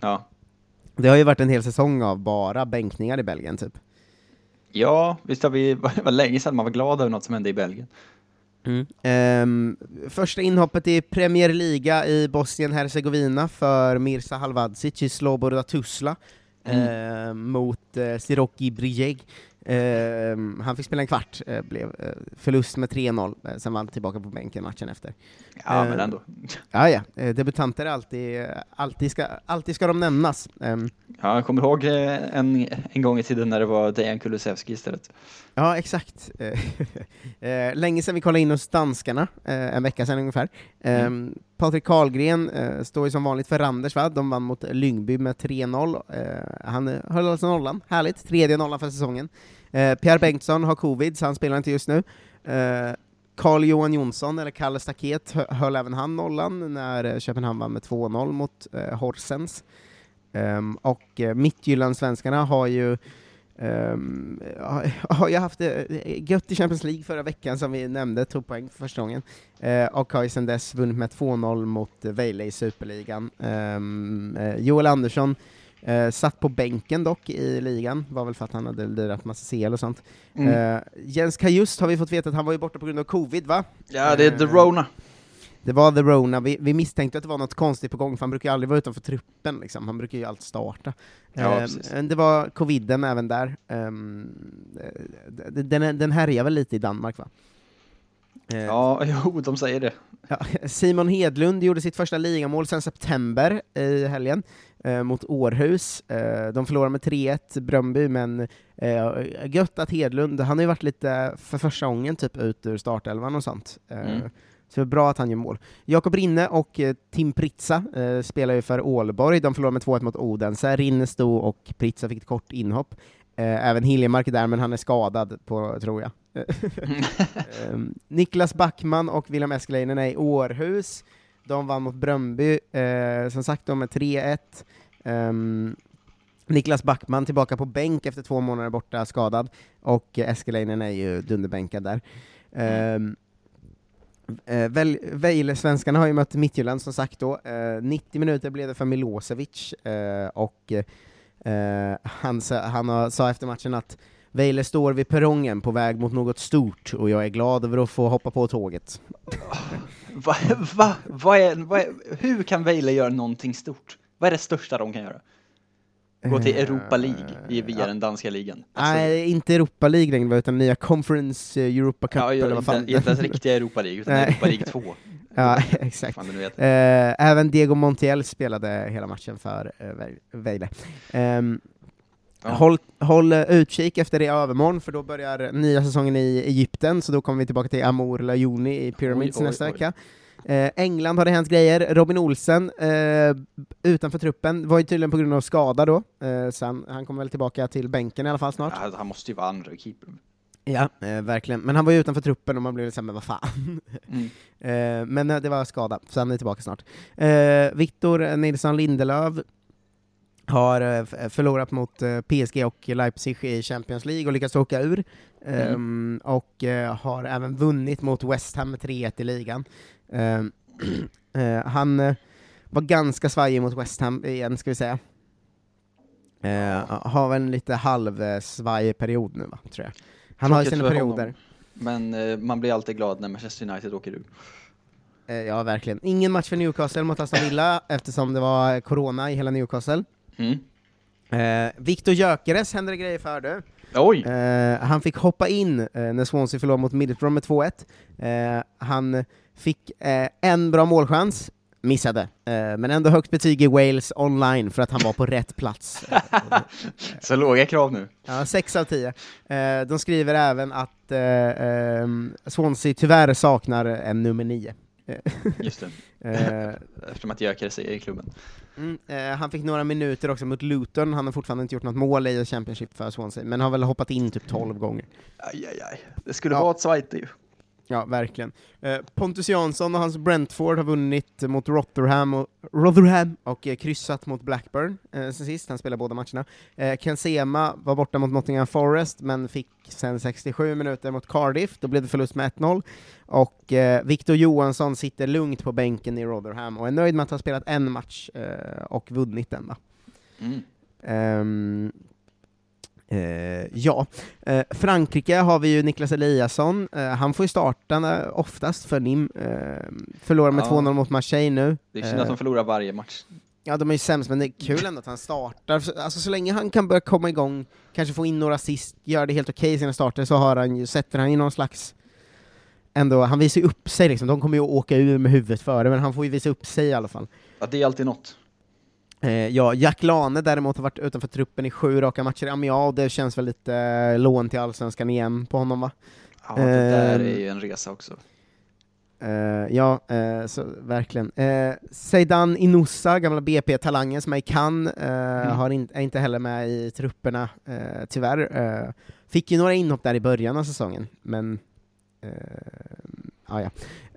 Ja. Det har ju varit en hel säsong av bara bänkningar i Belgien, typ. Ja, visst har vi, det var länge sedan man var glad över något som hände i Belgien. Ehm, första inhoppet i Premier Liga i Bosnien-Hercegovina för Mirza Halvadzic i Sloboda Tuzla ehm, mot uh, Siroki Brijeg. Ehm, han fick spela en kvart, eh, blev eh, förlust med 3-0, eh, sen var han tillbaka på bänken matchen efter. Ja, men Ehm, ändå. Ja, ja. Eh, debutanter alltid, alltid, ska, alltid ska de nämnas. Ehm, Ja, jag kommer ihåg en, en gång i tiden när det var Dejan Kulusevski istället. Ja, exakt. Länge sedan vi kollade in hos danskarna, en vecka sedan ungefär. Eh, Patrik Karlgren eh, står ju som vanligt för Randers, va? De vann mot Lyngby med 3-0. Eh, han höll alltså nollan, härligt. Tredje nollan för säsongen. Eh, Pierre Bengtsson har covid, så han spelar inte just nu. Eh, Carl-Johan Jonsson, eller Kalle Staket, höll även han nollan när eh, Köpenhamn vann med 2-0 mot eh, Horsens. Ehm, och eh, Mittjylland-svenskarna har ju Um, har, har haft det gött i Champions League förra veckan, som vi nämnde, tog poäng för första gången, uh, och har ju sedan dess vunnit med 2-0 mot Vejle i Superligan. Um, Joel Andersson eh, satt på bänken dock i ligan, var väl för att han hade lirat massa CL och sånt. Mm. Eh, Jens Kajust har vi fått veta att han var ju borta på grund av covid, va? Ja, det är The Eh, Rona. Det var The Rona, vi, vi misstänkte att det var något konstigt på gång, för han brukar ju aldrig vara utanför truppen, liksom. han brukar ju alltid starta. Ja, Eh, det var coviden även där. Ehm, eh, den, den härjar väl lite i Danmark va? Eh, Ja, jo, de säger det. Simon Hedlund gjorde sitt första ligamål sedan september i helgen eh, mot Århus. Eh, de förlorade med 3-1 Bröndby, men eh, gött att Hedlund, han har ju varit lite för första gången typ ut ur startelvan och sånt. Eh, Mm. Så det är bra att han gör mål. Jakob Rinne och eh, Tim Pritsa eh, spelar ju för Ålborg, de förlorade med 2-1 mot Odense. Rinne stod och Pritsa fick ett kort inhopp. Även Hiljemark är där, men han är skadad, på, tror jag. Ehm, Niklas Backman och William Eskelinen är i Århus. De vann mot Bröndby, eh, som sagt, de är 3-1. Ehm, Niklas Backman tillbaka på bänk efter två månader borta, skadad, och eh, Eskelinen är ju dunderbänkad där. Ehm, eh, väl, Vejle-svenskarna har ju mött Midtjylland som sagt då. Eh, 90 minuter blev det för Milosevic, eh, och eh, han, sa, han har, sa efter matchen att Vejle står vid perrongen på väg mot något stort, och jag är glad över att få hoppa på tåget. Va, va, vad är, vad är, hur kan Vejle göra någonting stort? Vad är det största de kan göra? Gå till Europa League i, via den danska ligan. Alltså, Nej, inte Europa League längre, utan nya Conference eh, Europa Cup, ja, eller vad inte, fan. inte ens riktiga Europa League, utan. Europa League 2. Ja, exakt. Fan. Eh, även Diego Montiel spelade hela matchen för uh, Vejle. Ehm, Ja. Håll, håll eh, utkik efter det i övermorgon, för då börjar nya säsongen i Egypten, så då kommer vi tillbaka till Amour Lajoni i Pyramids Oj, oj, nästa oj. vecka. Eh, England har det hänt grejer, Robin Olsen eh, utanför truppen, var ju tydligen på grund av skada då, eh, så han, kommer väl tillbaka till bänken i alla fall snart. Ja, han måste ju vara andra keeper. Ja, eh, verkligen. Men han var ju utanför truppen och man blev såhär, men vad fan. Mm. eh, men eh, det var skada, så han är tillbaka snart. Eh, Victor Nilsson Lindelöf har eh, förlorat mot eh, PSG och Leipzig i Champions League och lyckats åka ur. Ehm, och eh, har även vunnit mot West Ham med 3-1 i ligan. Ehm, eh, han eh, var ganska svajig mot West Ham igen, ska vi säga. Har väl en lite halvsvajig period nu, va, tror jag. Han har ju sina perioder. honom. Men man blir alltid glad när Manchester United åker ur. Ja, verkligen. Ingen match för Newcastle mot Aston Villa, eftersom det var corona i hela Newcastle. Mm. Eh, Viktor Gyökeres hände det grejer för du. Eh, han fick hoppa in eh, när Swansea förlorade mot Middlesbrough med 2-1. Eh, han fick eh, en bra målchans, missade, eh, men ändå högt betyg i Wales online för att han var på rätt plats. Så låga krav nu. Ja, 6 av 10. Eh, de skriver även att eh, ehm, Swansea tyvärr saknar en nummer 9. Just det. Eftersom att Gyökeres är i klubben. Mm, eh, han fick några minuter också mot Luton, han har fortfarande inte gjort något mål i Championship för Swansea, men har väl hoppat in typ 12 gånger. Aj, aj, aj. Det skulle Ja. vara ett Zweite ju. Ja, verkligen. Eh, Pontus Jansson och hans Brentford har vunnit mot Rotherham och, Rotherham och eh, kryssat mot Blackburn eh, sen sist, han spelar båda matcherna. Ken Sema var borta mot Nottingham Forest, men fick sen 67 minuter mot Cardiff, då blev det förlust med 1-0. Och Victor Johansson sitter lugnt på bänken i Rotherham och är nöjd med att ha spelat en match och vunnit den. Mm. Ehm, eh, ja, eh, Frankrike har vi ju Niklas Eliasson, eh, han får ju starta eh, oftast för NIM, eh, förlorar med Ja. 2-0 mot Marseille nu. Det synd att de förlorar varje match. Ja, de är ju sämst, men det är kul ändå att han startar. Så- Alltså så länge han kan börja komma igång, kanske få in några assist, göra det helt okej i sina starter, så har han ju, sätter han ju någon slags Ändå, han visar ju upp sig liksom, de kommer ju att åka ur med huvudet före, men han får ju visa upp sig i alla fall. Ja, det är alltid något. Eh, ja, Jack Lane däremot har varit utanför truppen i sju raka matcher i Amiens, och det känns väl lite eh, lån till Allsvenskan igen på honom va? Ja, det där är ju en resa också. Eh, ja, eh, så, verkligen. Uh, Zeidan Inoussa, gamla BP-talangen som är i Cannes, eh, har in, är inte heller med i trupperna, eh, tyvärr. Eh, fick ju några inhopp där i början av säsongen, men uh, ah, ja.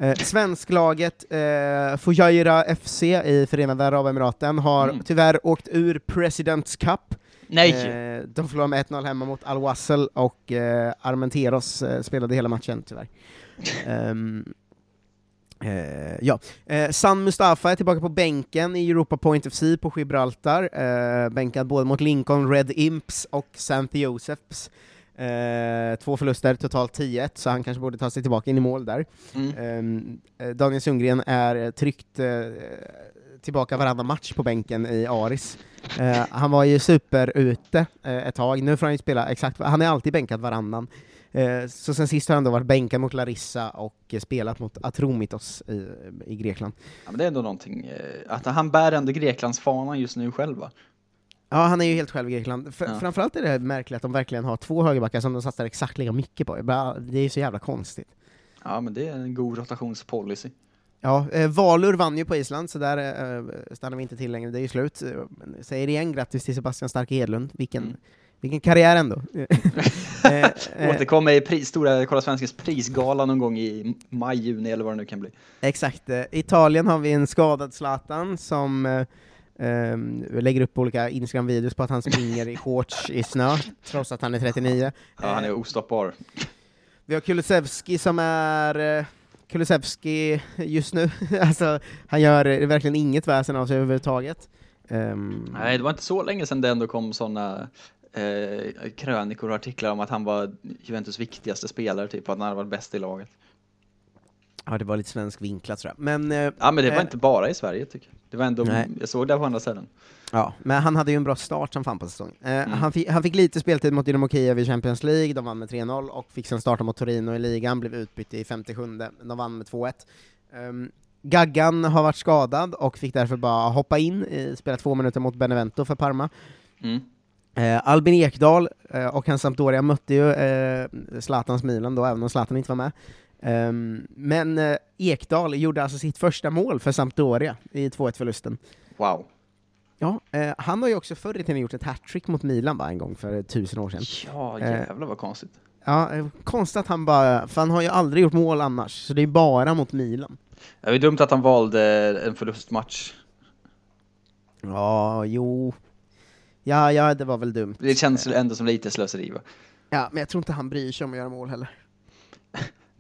uh, Svensklaget, uh, Fujairah FC i Förenade Arabemiraten har Mm. tyvärr åkt ur Presidents Cup. Nej! Eh, de förlorade med 1-0 hemma mot Al Wassel och eh, Armenteros eh, spelade hela matchen tyvärr. Ehm, eh, ja. eh, San Mustafa är tillbaka på bänken i Europa Point FC på Gibraltar, eh, bänkad både mot Lincoln Red Imps och St. Josephs. Eh, två förluster, totalt 10-1, så han kanske borde ta sig tillbaka in i mål där. Mm. Ehm, eh, Daniel Sundgren är tryckt eh, tillbaka varannan match på bänken i Aris. Eh, han var ju super ute eh, ett tag, nu får han ju spela exakt, han är alltid bänkad varannan. Eh, så sen sist har han då varit bänkad mot Larissa och eh, spelat mot Atromitos i, i Grekland. Ja, men det är ändå någonting, att han bär ändå Greklands fanan just nu själv va? Ja, han är ju helt själv i Grekland. F- Ja. Framförallt är det märkligt att de verkligen har två högerbackar som de satsar exakt lika mycket på. Det är ju så jävla konstigt. Ja, men det är en god rotationspolicy. Ja, eh, Valur vann ju på Island, så där eh, stannar vi inte till längre, det är ju slut. Men säger igen grattis till Sebastian Stark Hedlund, vilken, Mm. vilken karriär ändå. eh, eh, Återkom i pris, stora Kolla Svenskens prisgala någon gång i maj, juni eller vad det nu kan bli. Exakt. Eh, Italien har vi en skadad Zlatan som eh, ehm, lägger upp olika Instagram-videos på att han springer i shorts i snö, trots att han är 39. Ja, han är ostoppbar. Vi har Kulusevski som är eh, Kulusevski just nu, alltså han gör verkligen inget väsen av sig överhuvudtaget. Ehm, Nej, det var inte så länge sedan det ändå kom sådana eh, krönikor och artiklar om att han var Juventus viktigaste spelare, typ att han varit bäst i laget. Ja, det var lite svensk vinklat jag. Men, eh, Ja, men det var eh, inte bara i Sverige tycker jag. Det var ändå, Nej. jag såg det på andra ställen. Ja, men han hade ju en bra start som fan på säsongen. Eh, Mm. han, fick, han fick lite speltid mot Dynamo Kiev i Champions League, de vann med 3-0, och fick sen starta mot Torino i ligan, blev utbytt i 57 de vann med 2-1. Um, Gaggan har varit skadad och fick därför bara hoppa in, i, spela två minuter mot Benevento för Parma. Mm. Eh, Albin Ekdal eh, och hans Sampdoria mötte ju eh, Zlatans Milan då, även om Zlatan inte var med. Ehm, men eh, Ekdal gjorde alltså sitt första mål för Sampdoria i 2-1-förlusten. Wow. Ja, eh, han har ju också förr i tiden gjort ett hattrick mot Milan va, en gång för tusen år sedan. Ja, Eh, jävlar vad konstigt. Ja, konstigt att han bara, för han har ju aldrig gjort mål annars, så det är bara mot Milan. Det var dumt att han valde en förlustmatch. Ja, jo. Ja, ja, det var väl dumt. Det känns ändå som lite slöseri va? Ja, men jag tror inte han bryr sig om att göra mål heller.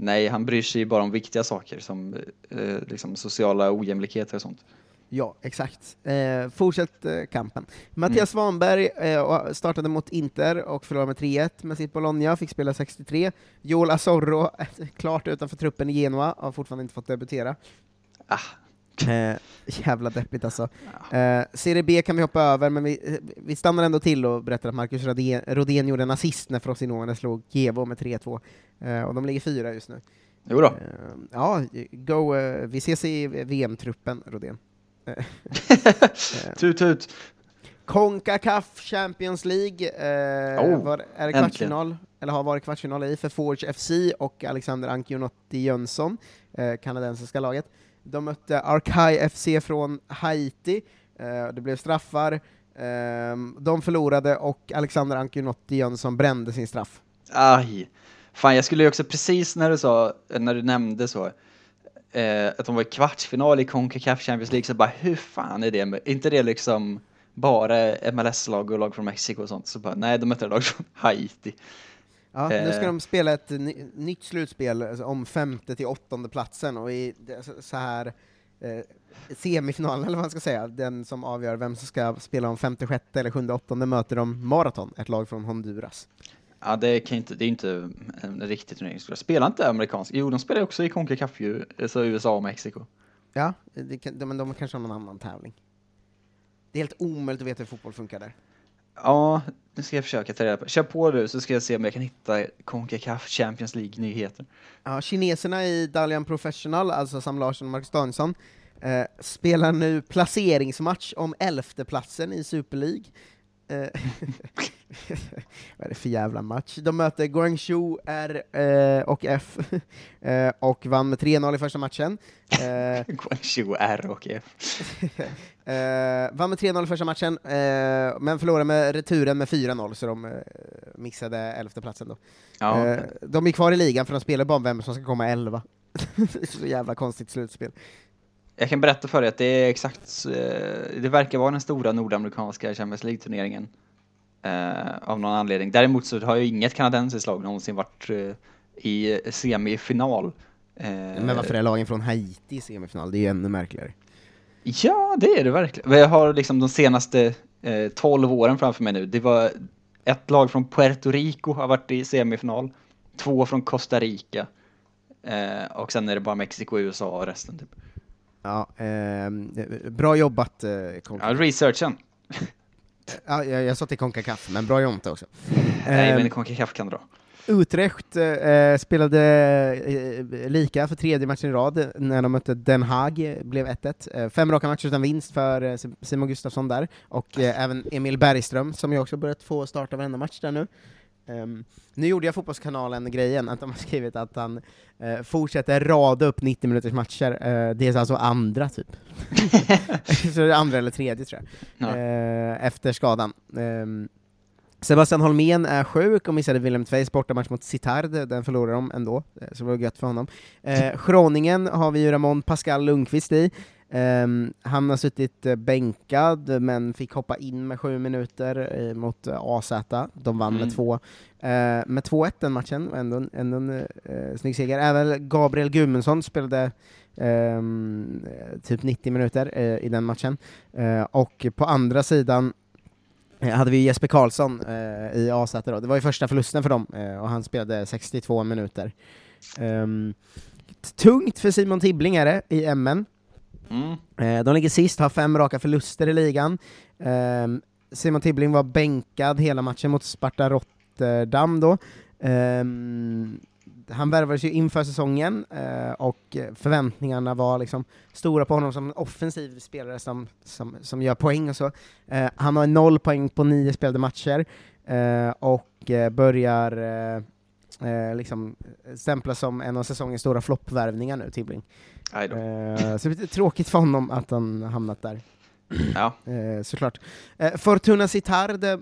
Nej, han bryr sig bara om viktiga saker som eh, liksom sociala ojämlikheter och sånt. Ja, exakt. Eh, fortsätt eh, kampen. Mattias Svanberg eh, och startade mot Inter och förlorade med 3-1 med sitt Bologna, fick spela 63. Joel Asorro, klart utanför truppen i Genoa, har fortfarande inte fått debutera. Eh, jävla deppigt alltså. Eh, Serie B kan vi hoppa över, men vi, eh, vi stannar ändå till och berättar att Marcus Rodén, Rodén gjorde en assist när Frosinone slog Gevo med 3-2, eh, och de ligger fyra just nu. Jo då. Eh, ja, go, eh, vi ses i VM-truppen, Rodén. Tut tut! Concacaf Champions League, Oh, var, är det äntligen. kvartsfinal, eller har varit kvartsfinal i, för Forge FC och Alexander Ancionotti Jönsson, kanadensiska laget. De mötte Arkai FC från Haiti, eh, det blev straffar, eh, de förlorade och Alexander Ankunotti Jönsson brände sin straff. Aj! Fan, jag skulle ju också precis när du sa, när du nämnde så, eh, att de var i kvartsfinal i Concacaf Champions League, så bara hur fan är det med, inte det liksom bara MLS-lag och lag från Mexiko och sånt, så bara nej, de mötte lag från Haiti. Ja, nu ska Eh. de spela ett ny, nytt slutspel alltså, om femte till åttonde platsen och i så- här eh, semifinalen, eller vad man ska säga, den som avgör vem som ska spela om femte, sjätte eller sjunde, åttonde möter de Marathon, ett lag från Honduras. Ja, det kan inte, det är inte en riktig turnering. Spelar inte amerikansk? Jo, de spelar också i Concacaf ju, så USA och Mexiko. Ja, det de, men de kanske har någon annan tävling. Det är helt omöjligt att veta hur fotboll funkar där. Ja, nu ska jag försöka ta reda på. Kör på du, så ska jag se om jag kan hitta Concacaf Champions League-nyheter. Ja, kineserna i Dalian Professional, alltså Sam Larsson och Marcus Danielsson, eh, spelar nu placeringsmatch om elfteplatsen i Super League. Eh, Vad är det för jävla match? De möter Guangzhou R eh, och F, eh, och vann med 3-0 i första matchen. Eh, Guangzhou R och F. vann med 3-0 i första matchen, men förlorade med returen med 4-0, så de missade elfteplatsen då. Ja. De är kvar i ligan, för de spelar bara om vem som ska komma elva. så jävla konstigt slutspel. Jag kan berätta för dig att det är exakt, eh, det verkar vara den stora nordamerikanska Champions League-turneringen. Eh, av någon anledning. Däremot så har ju inget kanadensiskt lag någonsin varit eh, i semifinal. Men varför är lagen från Haiti i semifinal? Det är ju ännu märkligare. Ja, det är det verkligen. Jag har liksom de senaste eh, 12 åren framför mig nu. Det var ett lag från Puerto Rico har varit i semifinal, två från Costa Rica eh, och sen är det bara Mexiko, USA och resten typ. Ja, ehm, bra jobbat, eh, Konka. Ja, researchen. Ja, jag, jag sa till Concacaf, men bra jobbat också. Nej, Ehm, men Concacaf kan dra. Utrecht eh, spelade eh, lika för tredje matchen i rad när de mötte Den Haag, eh, blev 1-1. Eh, fem raka matcher utan vinst för eh, Simon Gustafsson där, och eh, även Emil Bergström, som ju också börjat få starta varenda match där nu. Ehm, nu gjorde jag Fotbollskanalen grejen, att de har skrivit att han eh, fortsätter rada upp 90 minuters matcher, eh, det är alltså andra typ. Så det är andra eller tredje tror jag, Ja. eh, efter skadan. Ehm, Sebastian Holmén är sjuk och missade Willem Tveis bortamatch mot Sittard, den förlorade de ändå, så det var gött för honom. Eh, Schroningen har vi ju Ramon Pascal Lundqvist i, Ehm, han har suttit eh, bänkad, men fick hoppa in med sju minuter eh, mot eh, AZ, de vann Mm. med två. Eh, med 2-1 den matchen, ändå, ändå en eh, snygg seger. Även Gabriel Gudmundsson spelade eh, typ 90 minuter eh, i den matchen. Eh, och på andra sidan hade vi Jesper Karlsson i AZ då. Det var ju första förlusten för dem, och han spelade 62 minuter. Ehm, tungt för Simon Tibbling är det, i MN. Mm. Eh, de ligger sist, har fem raka förluster i ligan. Ehm, Simon Tibbling var bänkad hela matchen mot Sparta Rotterdam då. Ehm, han värvades ju inför säsongen, eh, och förväntningarna var liksom stora på honom som offensiv spelare som, som, som gör poäng och så. Eh, han har noll poäng på nio spelade matcher, och börjar eh, eh, liksom stämplas som en av säsongens stora floppvärvningar nu, Tibbling. Eh, så det är lite tråkigt för honom att han hamnat där. Ja. Eh, såklart. Eh, Fortuna Sittard eh,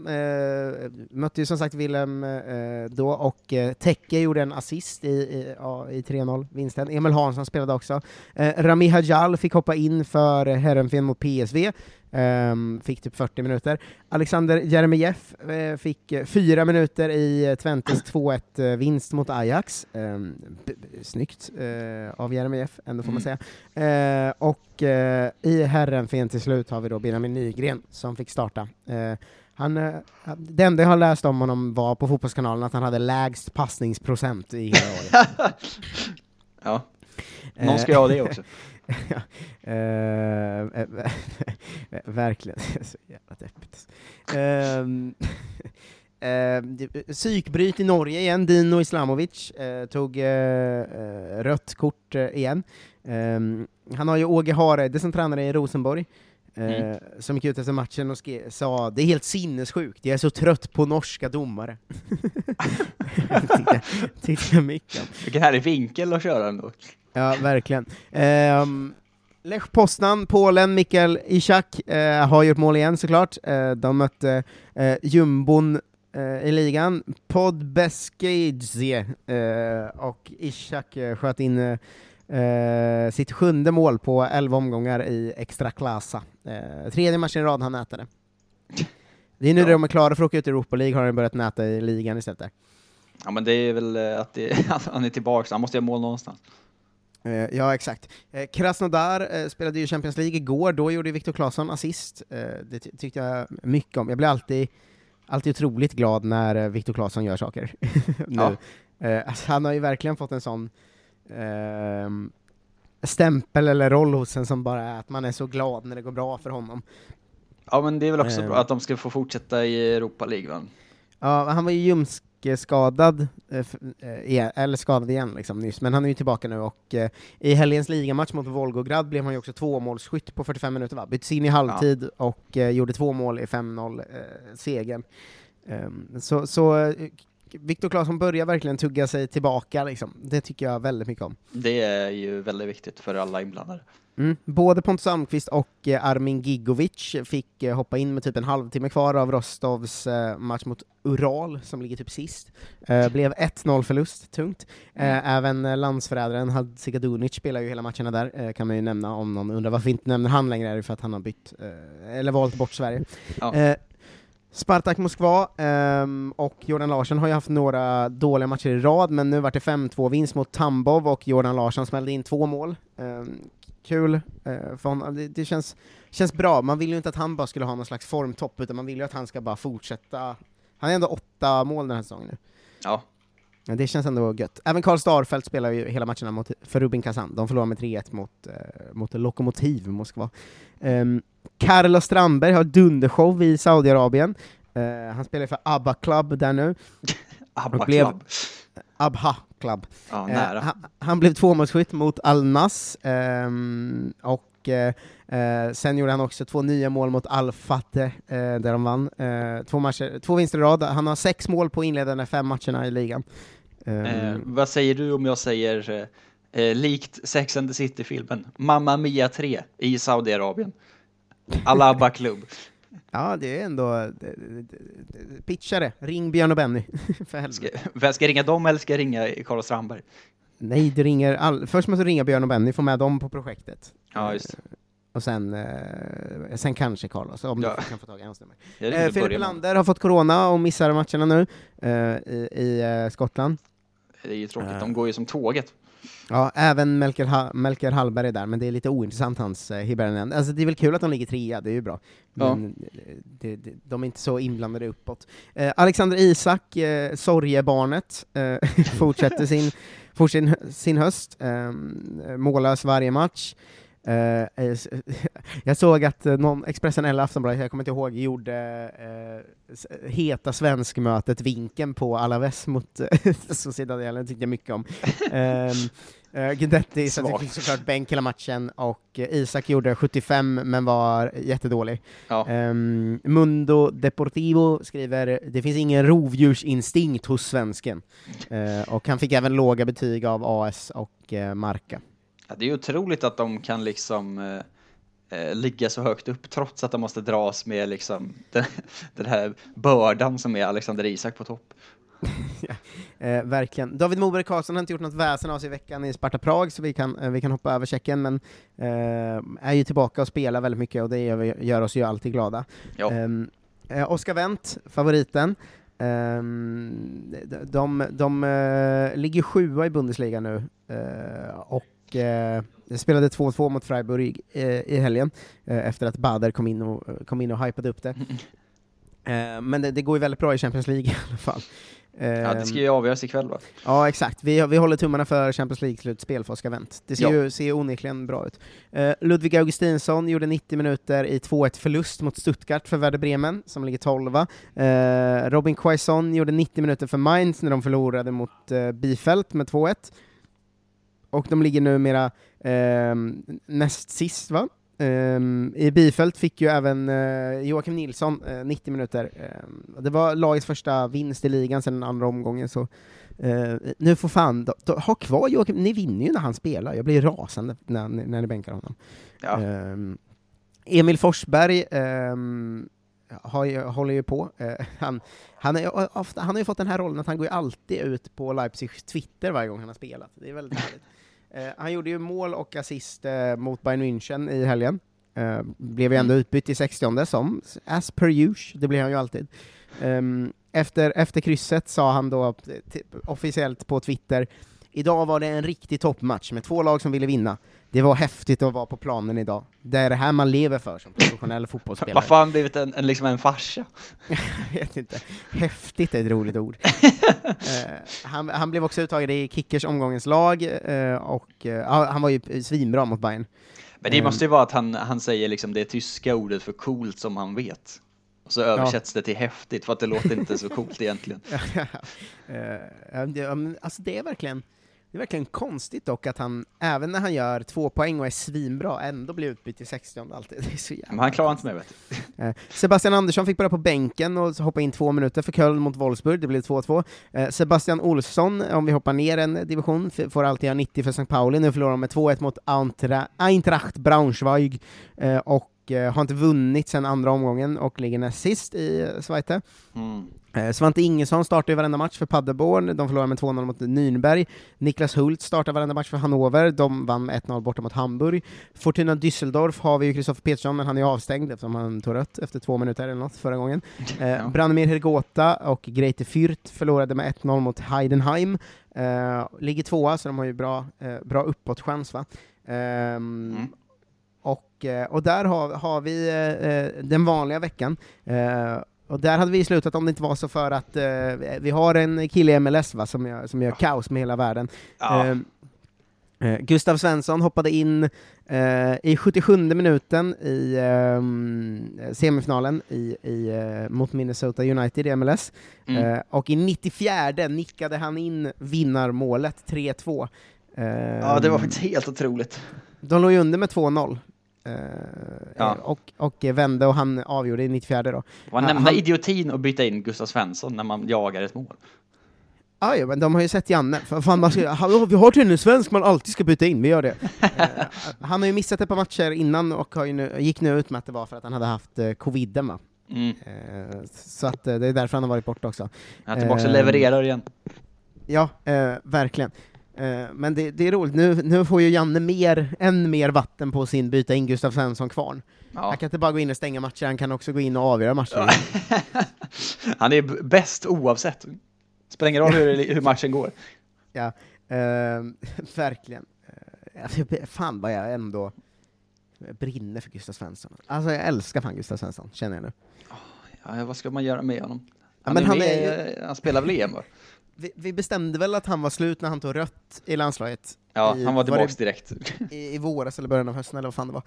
mötte ju som sagt Willem eh, då, och eh, Tekke gjorde en assist i, i, i 3-0-vinsten. Emil Hansson spelade också. Eh, Rami Hajal fick hoppa in för Herrenfen mot PSV, ehm, fick typ 40 minuter. Alexander Jeremejeff eh, fick eh, fyra minuter i Twentes 2-1-vinst mot Ajax. Ehm, b- b- snyggt eh, av Jeremejeff, ändå får man säga. Eh, och i Herrenfen till slut har vi då Benjamin Nygren som fick starta. Han, det enda jag har läst om honom var på Fotbollskanalen att han hade lägst passningsprocent i hela året. Ja. Någon ska ha det också. ja. Eh, eh, verkligen, så jävla deppigt. Ehm, eh, det- Psykbryt i Norge igen, Dino Islamovic eh, tog eh, eh, rött kort eh, igen. Ehm, han har ju Åge Hareide som tränare i Rosenborg, eh, Mm. som gick ut efter matchen och sa det är helt sinnessjukt, jag är så trött på norska domare. tyckte, tyckte jag mycket om. Vilken härlig vinkel att köra ändå. Ja, verkligen. Um, Lech Poznan, Polen, Mikael Ishak eh, har gjort mål igen såklart. Eh, de mötte eh, jumbon eh, i ligan, Podbeskidzie, eh, och Ishak eh, sköt in eh, sitt sjunde mål på 11 omgångar i Extra Klasa. Eh, tredje matchen i rad han nätade. Det är nu de är klara för att åka ut i Europa League har han börjat näta i ligan istället där. Ja men det är väl att, det, han är tillbaka, han måste göra mål någonstans. Eh, ja, exakt. Eh, Krasnodar eh, spelade ju Champions League igår, då gjorde Viktor Claesson assist. Eh, det ty- tyckte jag mycket om. Jag blir alltid, alltid otroligt glad när eh, Viktor Claesson gör saker. nu. Eh, alltså, han har ju verkligen fått en sån ehm, stämpel eller roll hos en som bara är att man är så glad när det går bra för honom. Ja men det är väl också Eh. bra att de ska få fortsätta i Europa League va? Ja, han var ju ljumskeskadad, eh, f- eh, igen- eller skadad igen liksom nyss, men han är ju tillbaka nu och eh, i helgens ligamatch mot Volgograd blev han ju också tvåmålsskytt på 45 minuter va? Byttes in i halvtid och eh, gjorde två mål i 5-0 eh, segern. Ehm, så så eh, Viktor Claesson börjar verkligen tugga sig tillbaka liksom. Det tycker jag väldigt mycket om. Det är ju väldigt viktigt för alla inblandade. Mm. Både Pontus Almqvist och eh, Armin Gigovic fick eh, hoppa in med typ en halvtimme kvar av Rostovs eh, match mot Ural, som ligger typ sist. Blev 1-0 förlust, tungt. Eh, även landsförrädaren Hadzikadunic spelar ju hela matcherna där, kan man ju nämna om någon undrar varför vi inte nämner han längre, är det för att han har bytt, eller valt bort Sverige. Ja. Spartak Moskva um, och Jordan Larsson har ju haft några dåliga matcher i rad, men nu vart det 5-2-vinst mot Tambov och Jordan Larsson smällde in två mål. Um, kul uh, för honom. Det, det känns, känns bra. Man vill ju inte att han bara skulle ha någon slags formtopp, utan man vill ju att han ska bara fortsätta. Han är ändå åtta mål den här säsongen nu. Ja. Ja, det känns ändå gött. Även Karl Starfelt spelar ju hela matcherna mot, för Rubin Kazan. De förlorar med 3-1 mot, eh, mot Lokomotiv Moskva. Um, Carlos Strandberg har dundershow i Saudiarabien. Eh, han spelar för ABBA Club där nu. ABBA blev- Club. Abha Club. Ja, Eh, nära. han, han blev tvåmålsskytt mot Al Nas, ehm, och eh, eh, sen gjorde han också två nya mål mot Al Fateh, eh, där de vann. Eh, två, matcher, två vinster i rad. Han har sex mål på inledande fem matcherna i ligan. Ehm, Eh, vad säger du om jag säger eh, eh, likt Sex and the City-filmen Mamma Mia 3 i Saudiarabien? Alaba Club. Ja, det är ändå... det- det- det- Pitcha det, ring Björn och Benny. för helvete. Vem ska jag ringa dem eller ska jag ringa Carl Strandberg? Nej, du ringer all... Först måste du ringa Björn och Benny, få med dem på projektet. Ja, just. Och sen, eh, sen kanske Carlos, om Ja. du kan få tag i hans nummer. Ja, Eh, Filip. Lander har fått corona och missar matcherna nu eh, i, i eh, Skottland. Det är ju tråkigt, Eh. de går ju som tåget. Ja, även Melker, ha Melker Hallberg är där, men det är lite ointressant hans eh, Hibernian. Alltså det är väl kul att de ligger trea, det är ju bra. Men eh, det, det, de är inte så inblandade uppåt. Eh, Alexander Isak, eh, sorgebarnet, eh, fortsätter sin, fortsätter sin, sin höst, eh, mållös varje match. Eh, eh, jag såg att eh, någon, Expressen eller Aftonbladet, jag kommer inte ihåg, gjorde eh, heta svenskmötet vinken på Alaves mot eh, Sociedad, det tyckte jag mycket om. Um, uh, Guidetti satt Svagt. ju såklart bänk hela matchen, och eh, Isak gjorde 75 men var jättedålig. Ja. Ehm, Mundo Deportivo skriver det finns ingen rovdjursinstinkt hos svensken, Eh, och han fick även låga betyg av AS och eh, Marca. Ja, det är otroligt att de kan liksom eh, eh, ligga så högt upp trots att de måste dras med liksom den, den här bördan som är Alexander Isak på topp. Eh, verkligen. David Moberg Karlsson har inte gjort något väsen av sig i veckan i Sparta Prag, så vi kan, eh, vi kan hoppa över Tjeckien, men eh, är ju tillbaka och spelar väldigt mycket, och det gör, gör oss ju alltid glada. Ja. Ehm, eh, Oskar Wendt, favoriten. Ehm, de de, de eh, ligger sjua i Bundesliga nu, eh, och eh, spelade 2-2 mot Freiburg eh, i helgen, eh, efter att Bader kom in och, kom in och hypade upp det. Eh, men det, det går ju väldigt bra i Champions League i alla fall. Ja, det ska Ehm, ju avgöras ikväll va? Ja, exakt. Vi, vi håller tummarna för Champions League-slutspel för Oskar Wendt. Det ser Ja. ju ser onekligen bra ut. Eh, Ludvig Augustinsson gjorde 90 minuter i 2-1-förlust mot Stuttgart för Werder Bremen, som ligger 12 uh, Robin Quaison gjorde 90 minuter för Mainz när de förlorade mot uh, Bielefeld med 2-1. Och de ligger numera ehm, näst sist, va? Ehm, I Bielefeld fick ju även eh, Joakim Nilsson eh, 90 minuter. Ehm, det var lagets första vinst i ligan sedan den andra omgången, så eh, nu får fan, då, då, ha kvar Joakim, ni vinner ju när han spelar, jag blir rasande när, när ni bänkar honom. Ja. Ehm, Emil Forsberg har håller ju på. Eh, han, han, är, ofta, han har ju fått den här rollen att han går ju alltid ut på Leipzigs Twitter varje gång han har spelat. Det är väldigt härligt. Eh, han gjorde ju mål och assist eh, mot Bayern München i helgen. Eh, blev ju ändå utbytt i 60 som as per usual, det blir han ju alltid. Ehm, efter, efter krysset sa han då t- officiellt på Twitter Idag var det en riktig toppmatch med två lag som ville vinna. Det var häftigt att vara på planen idag. Det är det här man lever för som professionell fotbollsspelare. Varför har han blivit en, en, liksom en farsa? Jag vet inte. Häftigt är ett roligt ord. Eh, han, han blev också uttagen i Kickers omgångens lag, eh, och ja, han var ju svinbra mot Bayern. Men det måste ju vara att han, han säger liksom det tyska ordet för coolt som han vet. Och så översätts det till häftigt för att det låter inte så coolt egentligen. Ja, ja, alltså det är verkligen det är verkligen konstigt dock att han, även när han gör två poäng och är svinbra, ändå blir utbytt i 60 alltid. Det är så jävla Men han klarar inte mig vet du. Sebastian Andersson fick börja på bänken och hoppa in två minuter för Köln mot Wolfsburg, det blev 2-2. Eh, Sebastian Olsson, om vi hoppar ner en division, får alltid göra 90 för St. Pauli, nu förlorar de med 2-1 mot Eintra- Eintracht Braunschweig, eh, och eh, har inte vunnit sedan andra omgången och ligger näst sist i Zweite. Mm. Eh, Svante Ingesson startar ju varenda match för Paderborn, de förlorar med 2-0 mot Nürnberg. Niklas Hult startar varenda match för Hannover, de vann med 1-0 borta mot Hamburg. Fortuna Düsseldorf har vi ju Kristoffer Petersson, men han är ju avstängd eftersom han tog rött efter två minuter eller något förra gången. Eh, Branimir Hergota och Greite Fürth förlorade med 1-0 mot Heidenheim. Eh, ligger tvåa, så de har ju bra, eh, bra uppåtchans va. Ehm, och, eh, och där har, har vi eh, eh, den vanliga veckan. Och där hade vi slutat om det inte var så för att eh, vi har en kille i MLS va, som gör, som gör kaos med hela världen. Ja. Eh, eh, Gustav Svensson hoppade in eh, i 77 minuten i eh, semifinalen i, i, eh, mot Minnesota United i MLS, Mm. eh, och i 94 nickade han in vinnarmålet, 3-2. Eh, Ja, det var faktiskt helt otroligt. de låg ju under med 2-0. Eh, Ja. och, och vände och han avgjorde i 94 då. Ja, nämna han- idiotin och byta in Gustav Svensson när man jagar ett mål. Ja, ja, men de har ju sett Janne. Fan, man ska, "Hallå, vi har tydligen en svensk man alltid ska byta in, vi gör det. Eh, han har ju missat ett par matcher innan och nu, gick nu ut med att det var för att han hade haft eh, coviden va? Mm. Eh, så att eh, det är därför han har varit borta också. Han är tillbaka och levererar igen. Ja, eh, verkligen. Eh, men det, det är roligt, nu, nu får ju Janne mer, än mer vatten på sin byta in Gustav Svensson-kvarn. Ja. Han kan inte bara gå in och stänga matcher, han kan också gå in och avgöra matcher. Han är bäst oavsett. Spelar ingen roll hur, hur matchen går. Ja. Ehm, verkligen. Eh, jag- fan vad jag ändå brinner för Gustav Svensson. Alltså jag älskar fan Gustav Svensson, känner jag nu. Ja, vad ska man göra med honom? Ja, Han, är han med, är han spelar väl EM? Vi, vi bestämde väl att han var slut när han tog rött i landslaget? Ja, I, han var tillbaks det direkt. I, I våras eller början av hösten eller vad fan det var.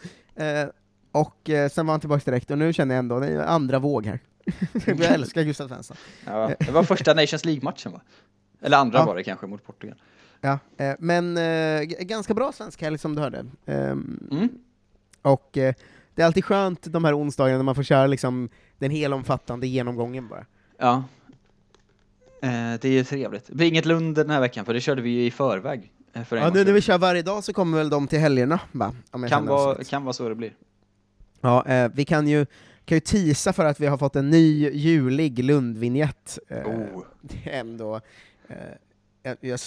Eh, och eh, sen var han tillbaks direkt, och nu känner jag ändå, det är andra våg här. jag älskar Gustav Svensson. Ja, det var första Nations League-matchen va? Eller andra Ja. var det kanske mot Portugal. Ja, eh, men eh, ganska bra svensk helg som du hörde. Ehm, Mm. Och eh, det är alltid skönt de här onsdagarna när man får köra liksom den helomfattande genomgången bara. Ja. Eh, det är ju trevligt. Det blir inget Lund den här veckan, för det körde vi ju i förväg. eh, För Ja, nu när vi kör varje dag så kommer väl de till helgerna, va? Kan, vara, kan vara så det blir. Ja, eh, vi kan ju, kan ju teasa för att vi har fått en ny julig Lundvinjett. Eh, Oh. Det är ändå... Eh, jag, eh,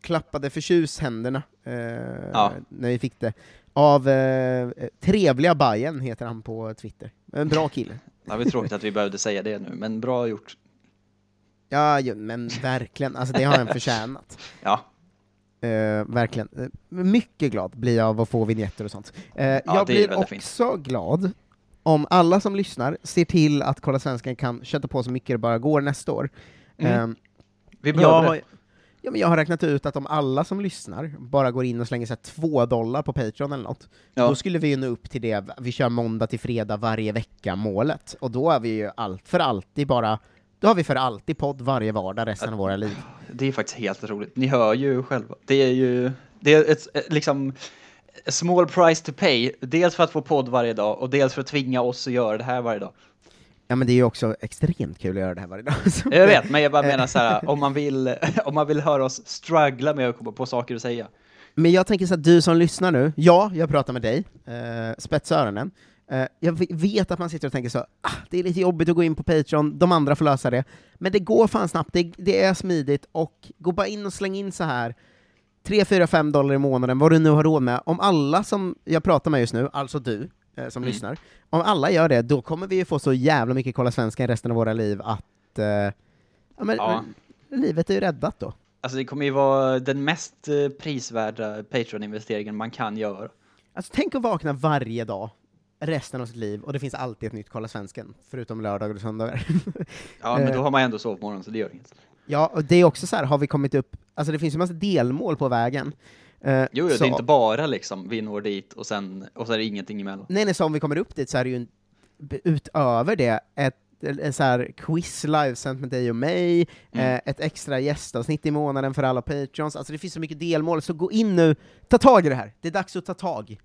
klappade förtjust händerna eh, Ja. när vi fick det. Av eh, Trevliga Bajen heter han på Twitter. En bra kille. Det var tråkigt att vi behövde säga det nu, men bra gjort. Ja, ju, men verkligen. Alltså det har han förtjänat. Ja. Eh, verkligen. Eh, mycket glad blir jag av att få vignetter och sånt. Eh, jag det är blir väldigt fint. också glad om alla som lyssnar ser till att Kolla Svenskan kan köta på så mycket det bara går nästa år. Mm. Eh, Vi jag, behöver det. ja, men jag har räknat ut att om alla som lyssnar bara går in och slänger sig två dollar på Patreon eller något, Ja. då skulle vi ju nå upp till det, vi kör måndag till fredag varje vecka målet, och då är vi ju allt för alltid bara, då har vi för alltid podd varje vardag resten av våra liv. Det är faktiskt helt roligt. Ni hör ju själva. Det är ju, det är ett, liksom, a small price to pay. Dels för att få podd varje dag, och dels för att tvinga oss att göra det här varje dag. Ja men det är ju också extremt kul att göra det här varje dag. Jag vet, men jag bara menar så här, om man vill, om man vill höra oss struggla med att komma på saker att säga. Men jag tänker så att du som lyssnar nu, ja, jag pratar med dig, eh, spetsa öronen. Eh, jag vet att man sitter och tänker så, ah, det är lite jobbigt att gå in på Patreon, de andra får lösa det. Men det går fan snabbt, det, det är smidigt, och gå bara in och släng in så här 3, 4, 5 dollar i månaden, vad du nu har råd med. Om alla som jag pratar med just nu, alltså du eh, som Mm. lyssnar, om alla gör det, då kommer vi ju få så jävla mycket Kolla Svenska i resten av våra liv att eh, ja, men, Ja. livet är ju räddat då. Alltså det kommer ju vara den mest eh, prisvärda Patreon-investeringen man kan göra. Alltså tänk att vakna varje dag, resten av sitt liv, och det finns alltid ett nytt Kolla Svensken, förutom lördagar och söndagar. Ja, men då har man ändå sovmorgon, så det gör inget. Ja, och det är också så här, har vi kommit upp, alltså det finns ju massa delmål på vägen. Eh, Jo, jo det är inte bara liksom, vi når dit och sen, och så är det ingenting emellan. Nej, nej, så om vi kommer upp dit så är det ju en, utöver det ett en så här quiz livesänt med dig och mig, Mm. eh, ett extra gästavsnitt i månaden för alla patrons, alltså det finns så mycket delmål, så gå in nu, ta tag i det här, det är dags att ta tag,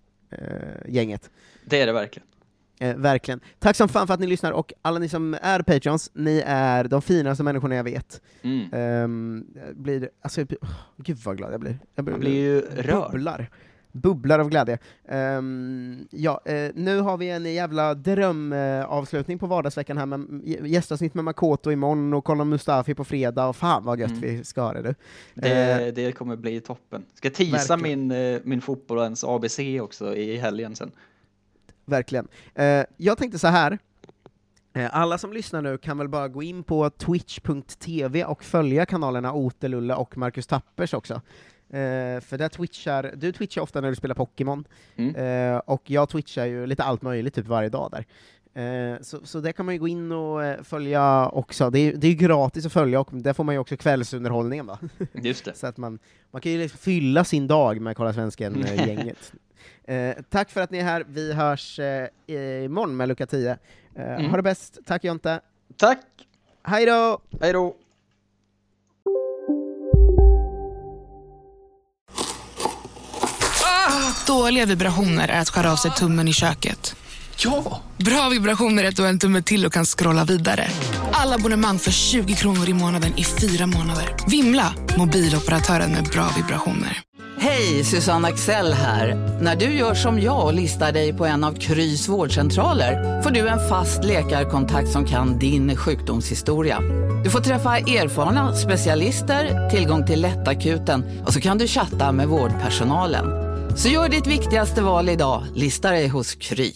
gänget. Det är det verkligen. Eh, verkligen. Tack som fan för att ni lyssnar, och alla ni som är patrons, ni är de finaste människorna jag vet. Mm. Jag blir, alltså, jag blir, åh, gud vad glad jag blir. Jag Man blir ju rörd. Bubblar. Bubblar av glädje. Ehm, ja, eh, nu har vi en jävla drömavslutning på vardagsveckan här med gästavsnitt med Makoto imorgon, och kolla Mustafi på fredag, och fan vad gött Mm. vi ska ha det du. Det, Eh, det kommer bli toppen. Ska tisa min, eh, min fotbollens ABC också i helgen sen. Verkligen. Jag tänkte så här. Alla som lyssnar nu kan väl bara gå in på twitch.tv och följa kanalerna Otelulle och Marcus Tappers också. Eh, för där twitchar, du twitchar ofta när du spelar Pokémon, Mm. eh, och jag twitchar ju lite allt möjligt typ varje dag där. Eh, så, så där kan man ju gå in och följa också, det är, det är gratis att följa, och där får man ju också kvällsunderhållningen va? Just det. Så att man, man kan ju liksom fylla sin dag med Kolla Svensken-gänget. tack för att ni är här, vi hörs imorgon med lucka 10. Eh, Mm. Ha det bäst, tack Jonte! Tack! Hej då! Hej då! Dåliga vibrationer är att skära av sig tummen i köket. Ja! Bra vibrationer är att du har en tumme till och kan scrolla vidare. Alla abonnemang för 20 kronor i månaden i fyra månader. Vimla! Mobiloperatören med bra vibrationer. Hej, Susanne Axel här. När du gör som jag och listar dig på en av Krys vårdcentraler får du en fast läkarkontakt som kan din sjukdomshistoria. Du får träffa erfarna specialister, tillgång till lättakuten och så kan du chatta med vårdpersonalen. Så gör ditt viktigaste val idag, lista dig hos Kry.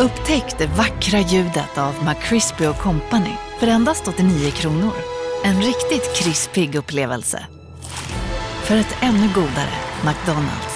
Upptäck det vackra ljudet av McCrispy Company för endast 89 kronor. En riktigt krispig upplevelse. För ett ännu godare McDonalds.